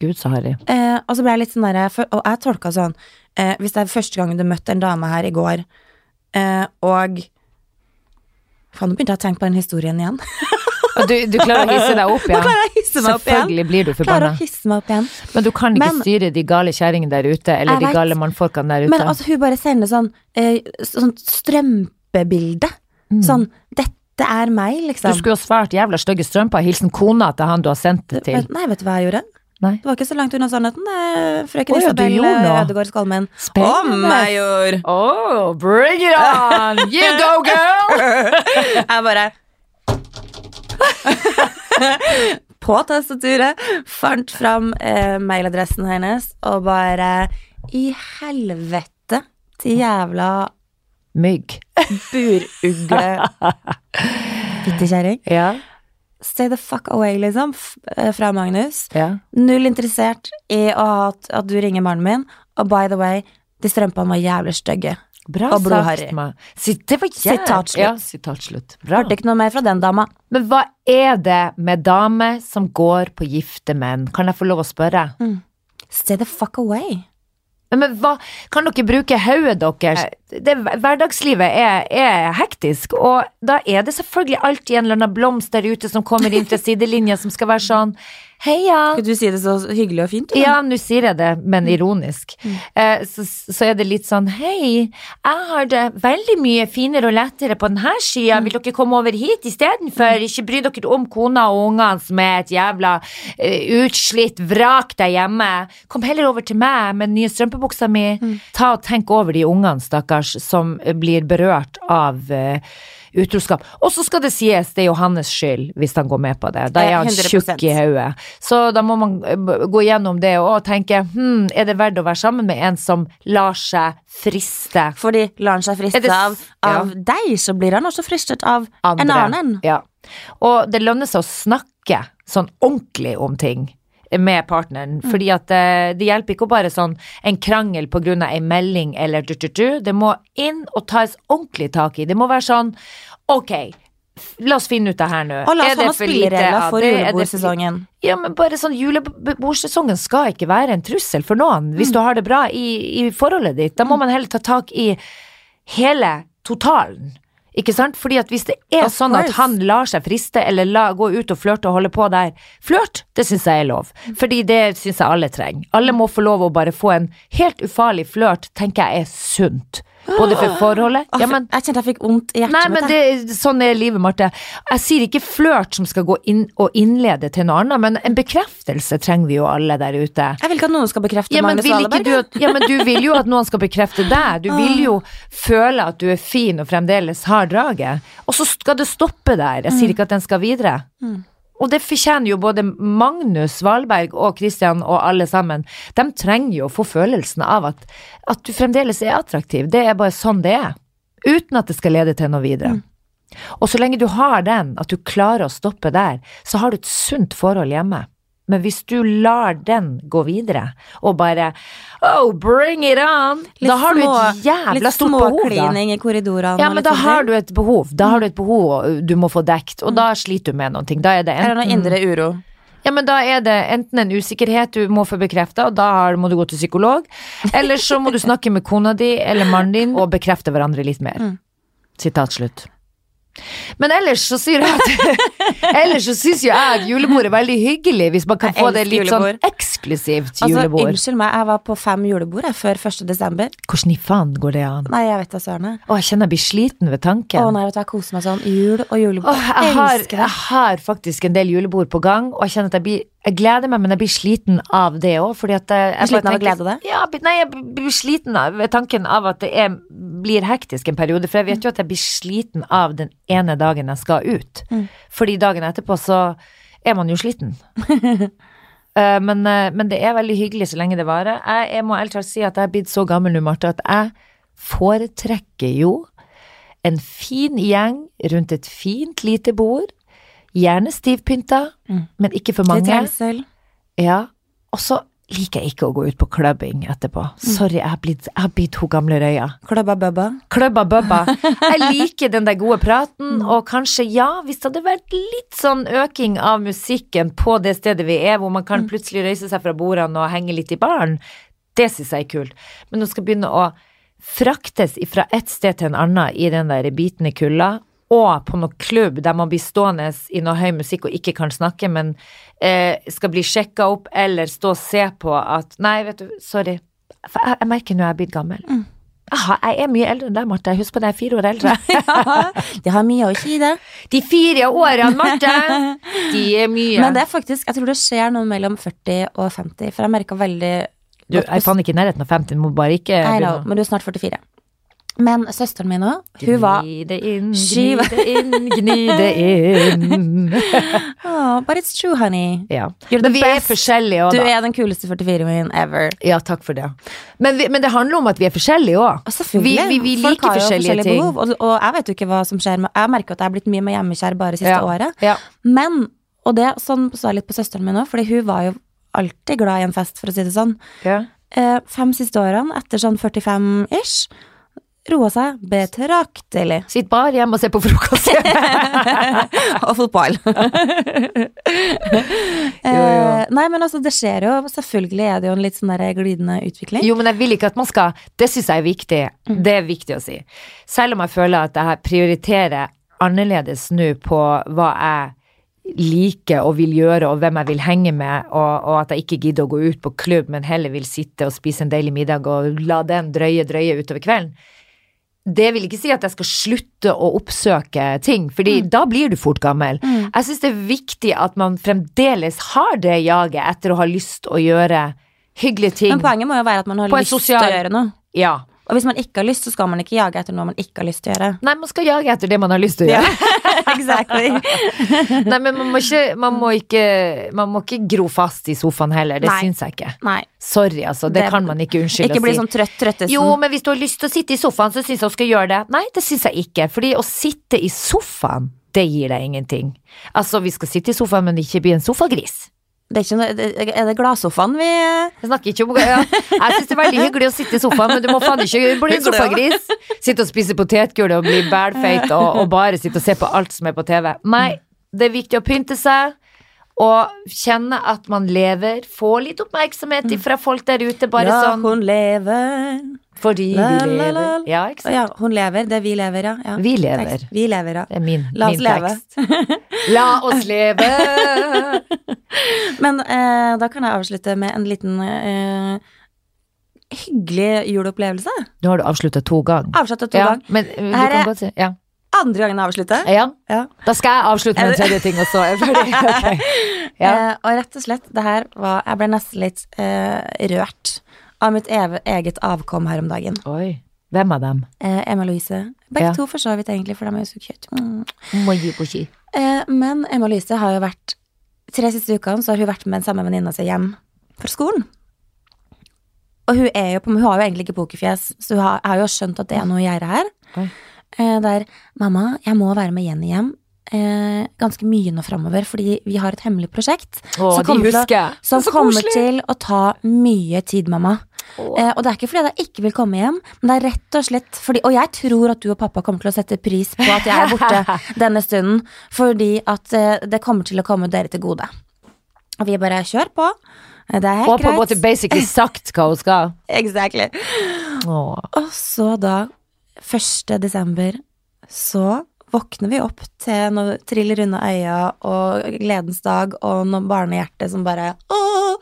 Gud, så harry. Eh, og så ble jeg litt sånn derre Og jeg tolka sånn eh, Hvis det er første gang du møtte en dame her i går, eh, og Faen, nå begynte jeg å tenke på den historien igjen. Du, du klarer å hisse deg opp, Nå klarer jeg å hisse meg opp igjen. Selvfølgelig blir du forbanna. igjen. Men du kan ikke Men- styre de gale kjerringene der ute, eller de gale mannfolkene der ute. Men altså, hun bare sender sånn, eh, sånn strømpebilde. Mm. Sånn 'Dette er meg', Du liksom. skulle jo svart jævla stygge strømper. Hilsen kona til han du har sendt det til. Nei, vet du hva jeg gjorde? Nei. Det var ikke så langt unna sannheten. Det er frøken Å Isabel noe. Ødegaard Skalmen. Spennende. gjorde! Oh, bring it on! You go, girl! Jeg bare På tastaturet fant fram eh, mailadressen hennes og bare I helvete jævla Mygg. burugle fittekjerring. Ja. Stay the fuck away, liksom, eh, fra Magnus. ja. Null interessert i at, at du ringer mannen min. Og by the way, de strømpene var jævlig stygge. Bra blodharry. sagt, Det var. Sitat slutt. Ja, sitat slutt. Bra. Hørte ikke noe mer fra den dama. Men hva er det med damer som går på gifte menn? Kan jeg få lov å spørre? Stay the fuck away. Men hva, kan dere bruke hodet deres? Det, hverdagslivet er, er hektisk, og da er det selvfølgelig alltid en eller annen blomst der ute som kommer inn til sidelinja som skal være sånn Heia! Skal du si det så hyggelig og fint? eller? Ja, nå sier jeg det, men ironisk. Eh, så, så er det litt sånn Hei, jeg har det veldig mye finere og lettere på denne sida. Vil dere komme over hit istedenfor? Ikke bry dere om kona og ungene som er et jævla uh, utslitt vrak der hjemme. Kom heller over til meg med den nye strømpebuksa mi. Ta og tenk over de ungene, stakkars, som blir berørt av eh, utroskap. Og så skal det sies, det er jo hans skyld hvis han går med på det. Da er han 100%. tjukk i hodet. Så da må man eh, gå gjennom det og tenke hm, er det verdt å være sammen med en som lar seg friste Fordi lar han seg friste det av, av, av deg, så blir han også fristet av andre? en annen. Ja. Og det lønner seg å snakke sånn ordentlig om ting med partneren, Mm. fordi at eh, det hjelper ikke å bare sånn en krangel av en melding eller du-du-du, det må inn og tas ordentlig tak i. Det må være sånn, ok, la oss finne ut det her nå. Og la oss ha noen spilleregler for julebordsesongen. Ja, men bare sånn julebordsesongen skal ikke være en trussel for noen. Hvis du har det bra i, i forholdet ditt, da må man heller ta tak i hele totalen. Ikke sant? Fordi at hvis det er Of sånn at han lar seg friste eller la, gå ut og flørte og holde på der, flørt, det syns jeg er lov. Fordi det syns jeg alle trenger. Alle må få lov å bare få en helt ufarlig flørt, tenker jeg er sunt. Både for forholdet ja, men, jeg kjente jeg fikk vondt i hjertet. Nei, men det, sånn er livet, Marte. Jeg sier ikke flørt som skal gå inn og innlede til noe annet, men en bekreftelse trenger vi jo alle der ute. Jeg vil ikke at noen skal bekrefte Ja Magnus Valeberg. du, ja, men du vil jo at noen skal bekrefte deg. Du vil jo føle at du er fin og fremdeles har draget. Og så skal det stoppe der. Jeg sier ikke at den skal videre. Og det fortjener jo både Magnus Valberg og Christian og alle sammen. De trenger jo å få følelsen av at, at du fremdeles er attraktiv. Det er bare sånn det er. Uten at det skal lede til noe videre. Og så lenge du har den, at du klarer å stoppe der, så har du et sunt forhold hjemme. Men hvis du lar den gå videre, og bare oh, bring it on, da har du et jævla stort behov, Litt småklining i korridorene. Ja, men da har du et behov. Da har du et behov du må få dekt, og da sliter du med noen ting. Da er det Eller noe enten indre uro. ja, men da er det enten en usikkerhet du må få bekrefta, og da må du gå til psykolog, eller så må du snakke med kona di eller mannen din og bekrefte hverandre litt mer. Mm. Sitat slutt. Men ellers så sier jeg at Ellers så syns jo jeg at julebord er veldig hyggelig, hvis man kan Jeg få det litt sånn julebord. Eksklusivt Altså, unnskyld meg, jeg var på fem julebord før 1. desember. Hvordan i faen går det an? Nei, jeg vet da søren. jeg. Å, jeg kjenner jeg blir sliten ved tanken. Å nei, vet du, jeg koser meg sånn. Jul og julebord. Åh, jeg, har, jeg har faktisk en del julebord på gang, og jeg kjenner at jeg blir Jeg gleder meg, men jeg blir sliten av det òg, sliten av å glede deg? Ja, nei, jeg blir sliten av tanken av at det er, blir hektisk en periode, for jeg vet jo at jeg blir sliten av den ene dagen jeg skal ut. Mm. Fordi dagen etterpå så er man jo sliten. Eh, men, eh, men det er veldig hyggelig så lenge det varer. Jeg, jeg må ærlig talt si at jeg er blitt så gammel nå, Marte, at jeg foretrekker jo en fin gjeng rundt et fint lite bord, gjerne stivpynta, Mm. men ikke for Litt mange. trengsel. Ja, og så liker jeg ikke å gå ut på klubbing etterpå. Sorry, jeg har blitt, jeg hun gamle røya. Klubba bubba. Klubba bubba. Jeg liker den der gode praten, og kanskje, ja, hvis det hadde vært litt sånn øking av musikken på det stedet vi er, hvor man kan plutselig røyse seg fra bordene og henge litt i baren, det syns jeg er kult. Men nå skal begynne å fraktes fra et sted til en annen i den der bitende kulda, og på noen klubb der man blir stående i noe høy musikk og ikke kan snakke, men eh, skal bli sjekka opp eller stå og se på at Nei, vet du, sorry. For jeg, jeg merker nå jeg er blitt gammel. Aha, jeg er mye eldre enn deg, Marte. Husk på det, jeg er fire år eldre. ja, Det har mye å si, det. De fire årene, Marte! De er mye. Men det er faktisk, jeg tror det skjer noe mellom 40 og 50, for jeg merka veldig Du, jeg er faen ikke i nærheten av 50, du må bare ikke Nei, no, men du er snart 44. Men søsteren min òg, hun var Gni det inn, gni det inn, gni det inn. oh, But it's true, honey. Ja. You're the best. forskjellige òg, Du er den kuleste 44-åringen ever. Ja, takk for det. Men, vi, men det handler om at vi er forskjellige òg. Vi, vi, vi Folk liker har jo forskjellige ting. behov. Og, og jeg vet jo ikke hva som skjer med Jeg merker at jeg er blitt mye mer hjemmekjær bare siste Ja. året. Ja. Men, og det sånn så jeg litt på søsteren min òg, fordi hun var jo alltid glad i en fest, for å si det sånn. Ja. Eh, fem siste årene, etter sånn 45-ish, roa seg betraktelig. Sitt bare hjemme og se på frokost. og fotball. eh, nei, men altså, det skjer jo. Selvfølgelig er det jo en litt sånn der glidende utvikling. Jo, men jeg vil ikke at man skal Det syns jeg er viktig. Mm. Det er viktig å si. Selv om jeg føler at jeg prioriterer annerledes nå på hva jeg liker og vil gjøre, og hvem jeg vil henge med, og, og at jeg ikke gidder å gå ut på klubb, men heller vil sitte og spise en deilig middag og la den drøye, drøye utover kvelden. Det vil ikke si at jeg skal slutte å oppsøke ting, fordi Mm. da blir du fort gammel. Jeg syns det er viktig at man fremdeles har det jaget etter å ha lyst å gjøre hyggelige ting. Men poenget må jo være at man har lyst sosial... til å gjøre noe. Ja. Og hvis man ikke har lyst, så skal man ikke jage etter noe man ikke har lyst til å gjøre. Nei, man skal jage etter det man har lyst til å gjøre. exactly. Nei, men man må, ikke, man, må ikke, man må ikke gro fast i sofaen heller. Det syns jeg ikke. Nei. Sorry, altså. Det, Det- kan man ikke unnskylde Ikke å bli sånn trøtt trøttesen. Jo, men hvis du har lyst til å sitte i sofaen, så syns jeg du skal gjøre det. Nei, det syns jeg ikke. Fordi å sitte i sofaen, det gir deg ingenting. Altså, vi skal sitte i sofaen, men ikke bli en sofagris. Det er, noe, er det gladsofaen vi Jeg snakker ikke om ja. Jeg syns det er veldig hyggelig å sitte i sofaen, men du må faen ikke bli en sofagris. Sitte og spise potetgull og bli bælfeit og, og bare sitte og se på alt som er på TV. Nei, det er viktig å pynte seg. Og kjenne at man lever. Få litt oppmerksomhet fra folk der ute, bare Ja, sånn hun lever. fordi La, vi la, la. lever. Ja, ikke sant. ja, hun lever. Det er vi lever, ja. ja. Vi lever. Tekst. Vi lever, ja. Det er min, La oss min leve. tekst. La oss leve! Men eh, da kan jeg avslutte med en liten eh, hyggelig juleopplevelse. Nå har du avslutta to ganger. Avslutta to Ja, ganger. men uh, du Her kan godt si ja. Andre gangen jeg avslutter. ja. Ja. Da skal jeg avslutte med en tredje ting, og så er jeg ferdig. Ok. Ja. Eh, og rett og slett, det her var Jeg ble nesten litt eh, rørt av mitt eget avkom her om dagen. Oi. Hvem av dem? Eh, Emma Louise. Begge Ja. to, for så vidt, egentlig, for de er jo så cute. Mm. Eh, men Emma Louise har jo vært Tre siste ukene så har hun vært med den samme venninna si hjem fra skolen. Og hun er jo på, hun har jo egentlig ikke pokerfjes, så hun har, har jo skjønt at det er noe å gjøre her. Oi. Eh, der Mamma, jeg må være med Jenny hjem eh, ganske mye nå framover, fordi vi har et hemmelig prosjekt. Åh, som kommer til å-. Som kommer til å ta mye tid, mamma. Eh, og det er ikke fordi jeg ikke vil komme hjem, men det er rett og slett fordi Og jeg tror at du og pappa kommer til å sette pris på at jeg er borte denne stunden, fordi at eh, det kommer til å komme dere til gode. Og vi bare kjør på. Eh, Det er helt på en måte basically sagt hva hun skal. Exactly. Åh. Og så da, 1. desember, så våkner vi opp til noe triller unna øya og gledens dag og noe barnehjerte som bare åh,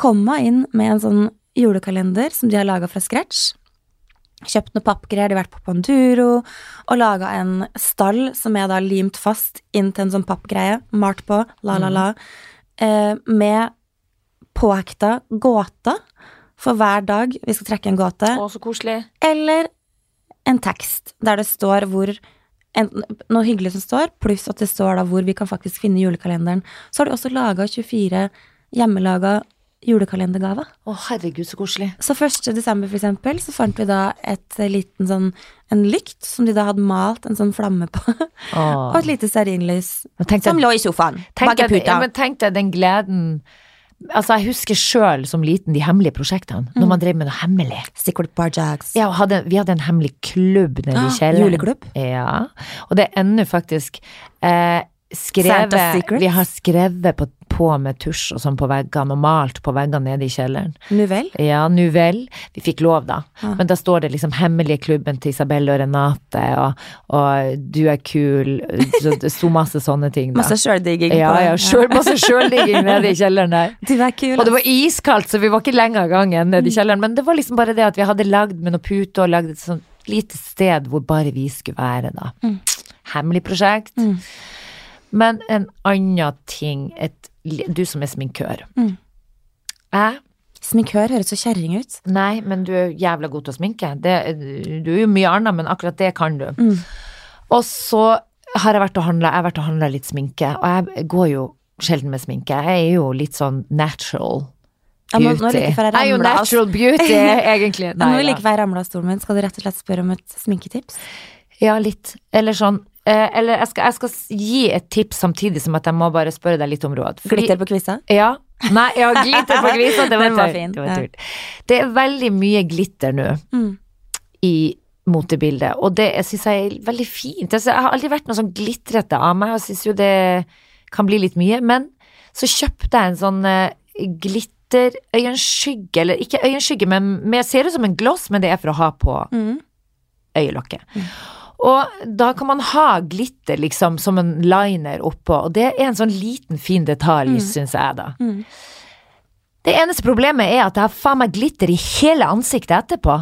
Komma inn med en sånn julekalender som de har laga fra scratch. Kjøpt noe pappgreier, de har vært på Panduro, og laga en stall som er da limt fast inn til en sånn pappgreie, malt på, la, la, la, eh, med påhekta gåter for hver dag vi skal trekke en gåte Å, så koselig. eller en tekst der det står hvor en, noe hyggelig som står, pluss at det står da hvor vi kan faktisk finne julekalenderen. Så har de også laga 24 hjemmelaga julekalendergaver. Å, herregud, så koselig. Så 1. desember, for eksempel, så fant vi da et liten sånn en lykt som de da hadde malt en sånn flamme på, og et lite stearinlys som lå i sofaen Tenk deg, ja, men tenk deg den gleden Altså, jeg husker sjøl som liten de hemmelige prosjektene, når Mm. man drev med noe hemmelig. Secret Barjacks. Ja, hadde, vi hadde en hemmelig klubb nede i Ah, kjelleren. juleklubb? Ja, og det er ennå faktisk eh, skrevet? Vi har skrevet på, på med tusj og sånn på veggene, og malt på veggene nede i kjelleren. Nu vel? Ja, nu vel. Vi fikk lov, da. Ja. Men da står det liksom 'Hemmelige klubben til Isabelle og Renate', og, og 'Du er kul'. Så det sto masse sånne ting, da. Masse sjøldigging ja, ja, sjøl, masse sjøldigging nede i kjelleren der. Du er kul. Og det var iskaldt, så vi var ikke lenge av gangen nede i kjelleren. Men det var liksom bare det at vi hadde lagd med noen pute og lagd et sånt lite sted hvor bare vi skulle være, da. Mm. Hemmelig prosjekt. Mm. Men en annen ting et, Du som er sminkør. Mm. Jeg Sminkør høres så kjerring ut. Nei, men du er jævla god til å sminke. Det, du er jo mye annet, men akkurat det kan du. Mm. Og så har jeg vært og handla, jeg har vært og handla litt sminke, og jeg går jo sjelden med sminke. Jeg er jo litt sånn natural Ja, beauty. er like jeg jeg er jo natural beauty, egentlig. Nå Nei, like før jeg ramla av stolen min, skal du rett og slett spørre om et sminketips? Ja, litt. Eller sånn Eller jeg skal, jeg skal gi et tips samtidig som at jeg må bare spørre deg litt om råd. Fordi- Glitter på kvisa? Ja. Nei, ja, glitter på kvisa, det var, var fint. Det, det er veldig mye glitter nå Mm. i motebildet, og det syns jeg er veldig fint. Altså, jeg har aldri vært noe sånn glitrete av meg, og syns jo det kan bli litt mye. Men så kjøpte jeg en sånn uh, glitterøyenskygge, eller ikke øyenskygge, men mer ser ut som en gloss, men det er for å ha på øyelokket. Mm. Og da kan man ha glitter liksom som en liner oppå, og det er en sånn liten fin detalj, syns jeg da. Mm. Det eneste problemet er at jeg har faen meg glitter i hele ansiktet etterpå.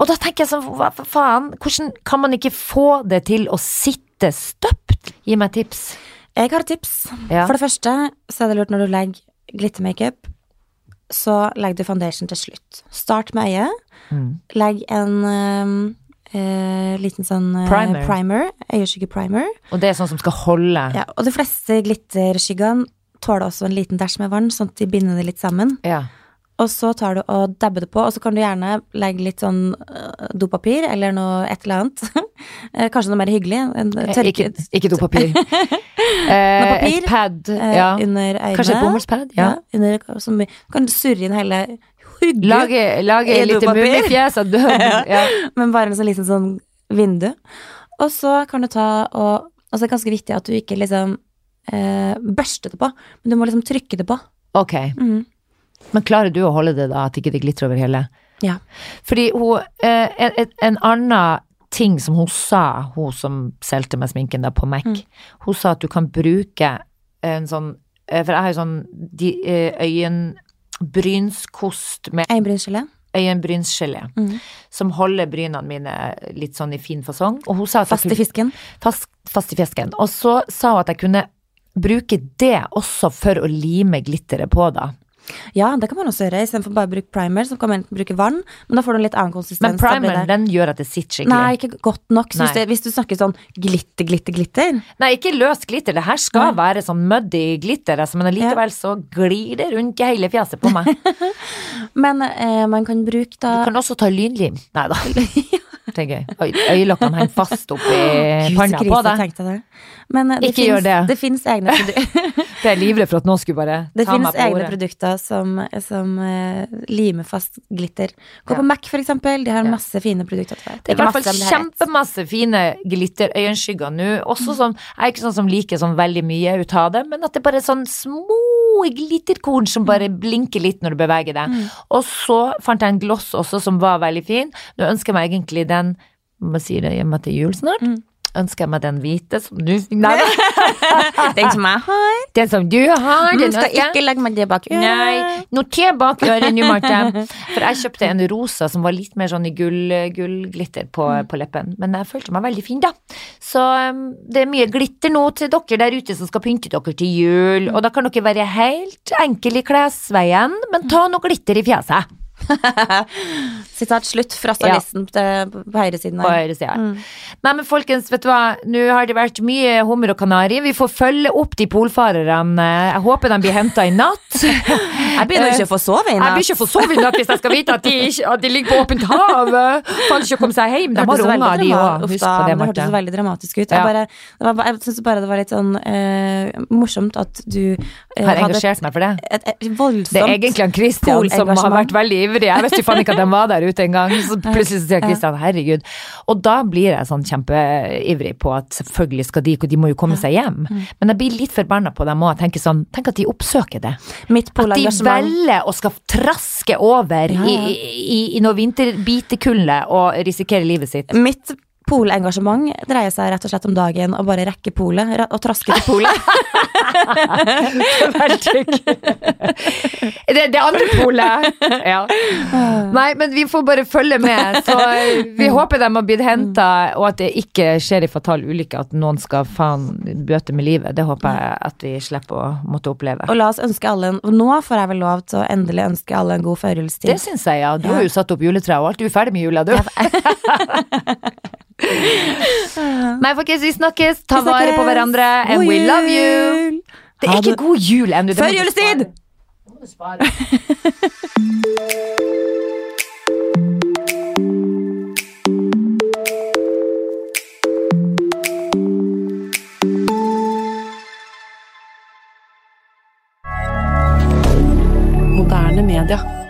Og da tenker jeg sånn, hva hva faen, hvordan kan man ikke få det til å sitte støpt? Gi meg tips. Jeg har et tips. Ja. For det første så er det lurt når du legger glittermakeup, så legg du foundation til slutt. Start med øyet. Mm. Legg en øh, liten sånn øh, Primer. primer øyeskygge-primer. Og det er sånn som skal holde. Ja, og de fleste glitterskyggene tåler også en liten dæsj med vann, sånn at de binder det litt sammen. Ja. Og så tar du og dabber det på, og så kan du gjerne legge litt sånn øh, dopapir eller noe et eller annet. Eh, Kanskje noe mer hyggelig. En Eh, Ikke, ikke dopapir. eh, papir, et pad. eh, Ja. under øynene. Kanskje et bomullspad? Ja. Ja. under, som kan surre inn hele hugget, Lage, lage dopapir. mummifjes av død. Ja. men bare en sånn liten sånn vindu. Og så kan du ta og Altså det er ganske viktig at du ikke liksom eh, børster det på, men du må liksom trykke det på. Ok. Mm. Men klarer du å holde det da, at ikke det glitrer over hele? Ja. Fordi hun, eh, en, en- en annen ting som hun sa, hun som solgte meg sminken da på Mac, Mm. hun sa at du kan bruke en sånn, eh, for jeg har jo sånn de, eh, øyenbrynskost med Øyenbrynsgelé. øyenbrynsgelé, Mm. som holder brynene mine litt sånn i fin fasong. Og hun sa at Fast i fisken. fast, fast i fisken. Og så sa hun at jeg kunne bruke det også for å lime glitteret på da. Ja, det kan man også gjøre, istedenfor bare å bruke primer, så kan man bruke vann, men da får du en litt annen konsistens. Men primeren, den gjør at det sitter skikkelig. Nei, ikke godt nok. Så hvis, du, hvis du snakker sånn glitter, glitter, glitter Nei, ikke løs glitter. Det her skal være sånn muddy glitter, altså, men allikevel så glir det rundt i hele fjeset på meg. Men eh, man kan bruke da Du kan også ta lynlim. Nei da. Det er Øyelokkene henger fast oppi panna på deg. jeg det. Men eh, det Ikke gjør det. Det fins egne, produkter. Det er livredd for at noen skulle bare det ta finnes meg på egne produkter som, som uh, limer fast glitter. Gå Ja. på Mac, for eksempel. De har Ja. masse fine produkter. Det er i hvert fall kjempemasse fine glitterøyenskygger nå. Også sånn, jeg er ikke sånn som liker sånn veldig mye ut av det, men at det bare er sånn små glitterkorn som bare blinker litt når du beveger deg. Og så fant jeg en gloss også som var veldig fin. Nå ønsker jeg meg egentlig den Må si det hjemme til jul snart. Mm. Ønsker jeg meg den hvite som du Nei, Den som jeg har. den som du har. Du Den skal ønsker ikke legge meg det bak øret. Nei, noter bak øret nå, Marte. For jeg kjøpte en rosa som var litt mer sånn i gull, gullglitter på, Mm. på leppen. Men jeg følte meg veldig fin, da. Så um, det er mye glitter nå til dere der ute som skal pynte dere til jul. Og da kan dere være helt enkle i klesveien, men ta noe glitter i fjeset. Sitat slutt fra stylisten ja. på høyresiden På her. Mm. Nei, men folkens, vet du hva. Nå har det vært mye hummer og kanari. Vi får følge opp de polfarerne. Jeg håper de blir henta i natt. Jeg begynner ikke å få sove i natt. Jeg begynner blir ikke få sove i natt hvis jeg skal vite at de, ikke, at de ligger på åpent hav. Kan ikke komme seg hjem. De har unger, de òg. Husk på det, men Det Marte. hørtes veldig dramatisk ut. Ja. Jeg, bare, var, jeg syns bare det var litt sånn eh, morsomt at du eh, Har engasjert meg for det. et, et, et voldsomt Det er egentlig han Christian som har vært veldig ivrig. Jeg visste jo faen ikke at de var der ute engang. Så plutselig så sier Kristian herregud. Og da blir jeg sånn kjempeivrig på at selvfølgelig skal de De må jo komme seg hjem. Mm. Men jeg blir litt forbanna på dem òg. Tenker sånn Tenk at de oppsøker det. At de velger å skal traske over Ja, i, i, i noe vinterbitekulde og risikere livet sitt. Mitt polengasjement dreier seg rett og slett om dagen å bare rekke polet og traske til polet. Det, det andre polet. Ja. Nei, men vi får bare følge med. Så vi håper de har blitt henta, og at det ikke skjer i fatal ulykke at noen skal faen bøte med livet. Det håper jeg at vi slipper å måtte oppleve. Og la oss ønske alle en Nå får jeg vel lov til å endelig ønske alle en god førjulstid. Det syns jeg, ja. Du har jo satt opp juletre og alt. Du er ferdig med jula, du. Nei, folkens, vi snakkes. Ta Vi vare på hverandre. And God we love you. Det Ha er ikke det- god jul ennå. Før julestid! Moderne media.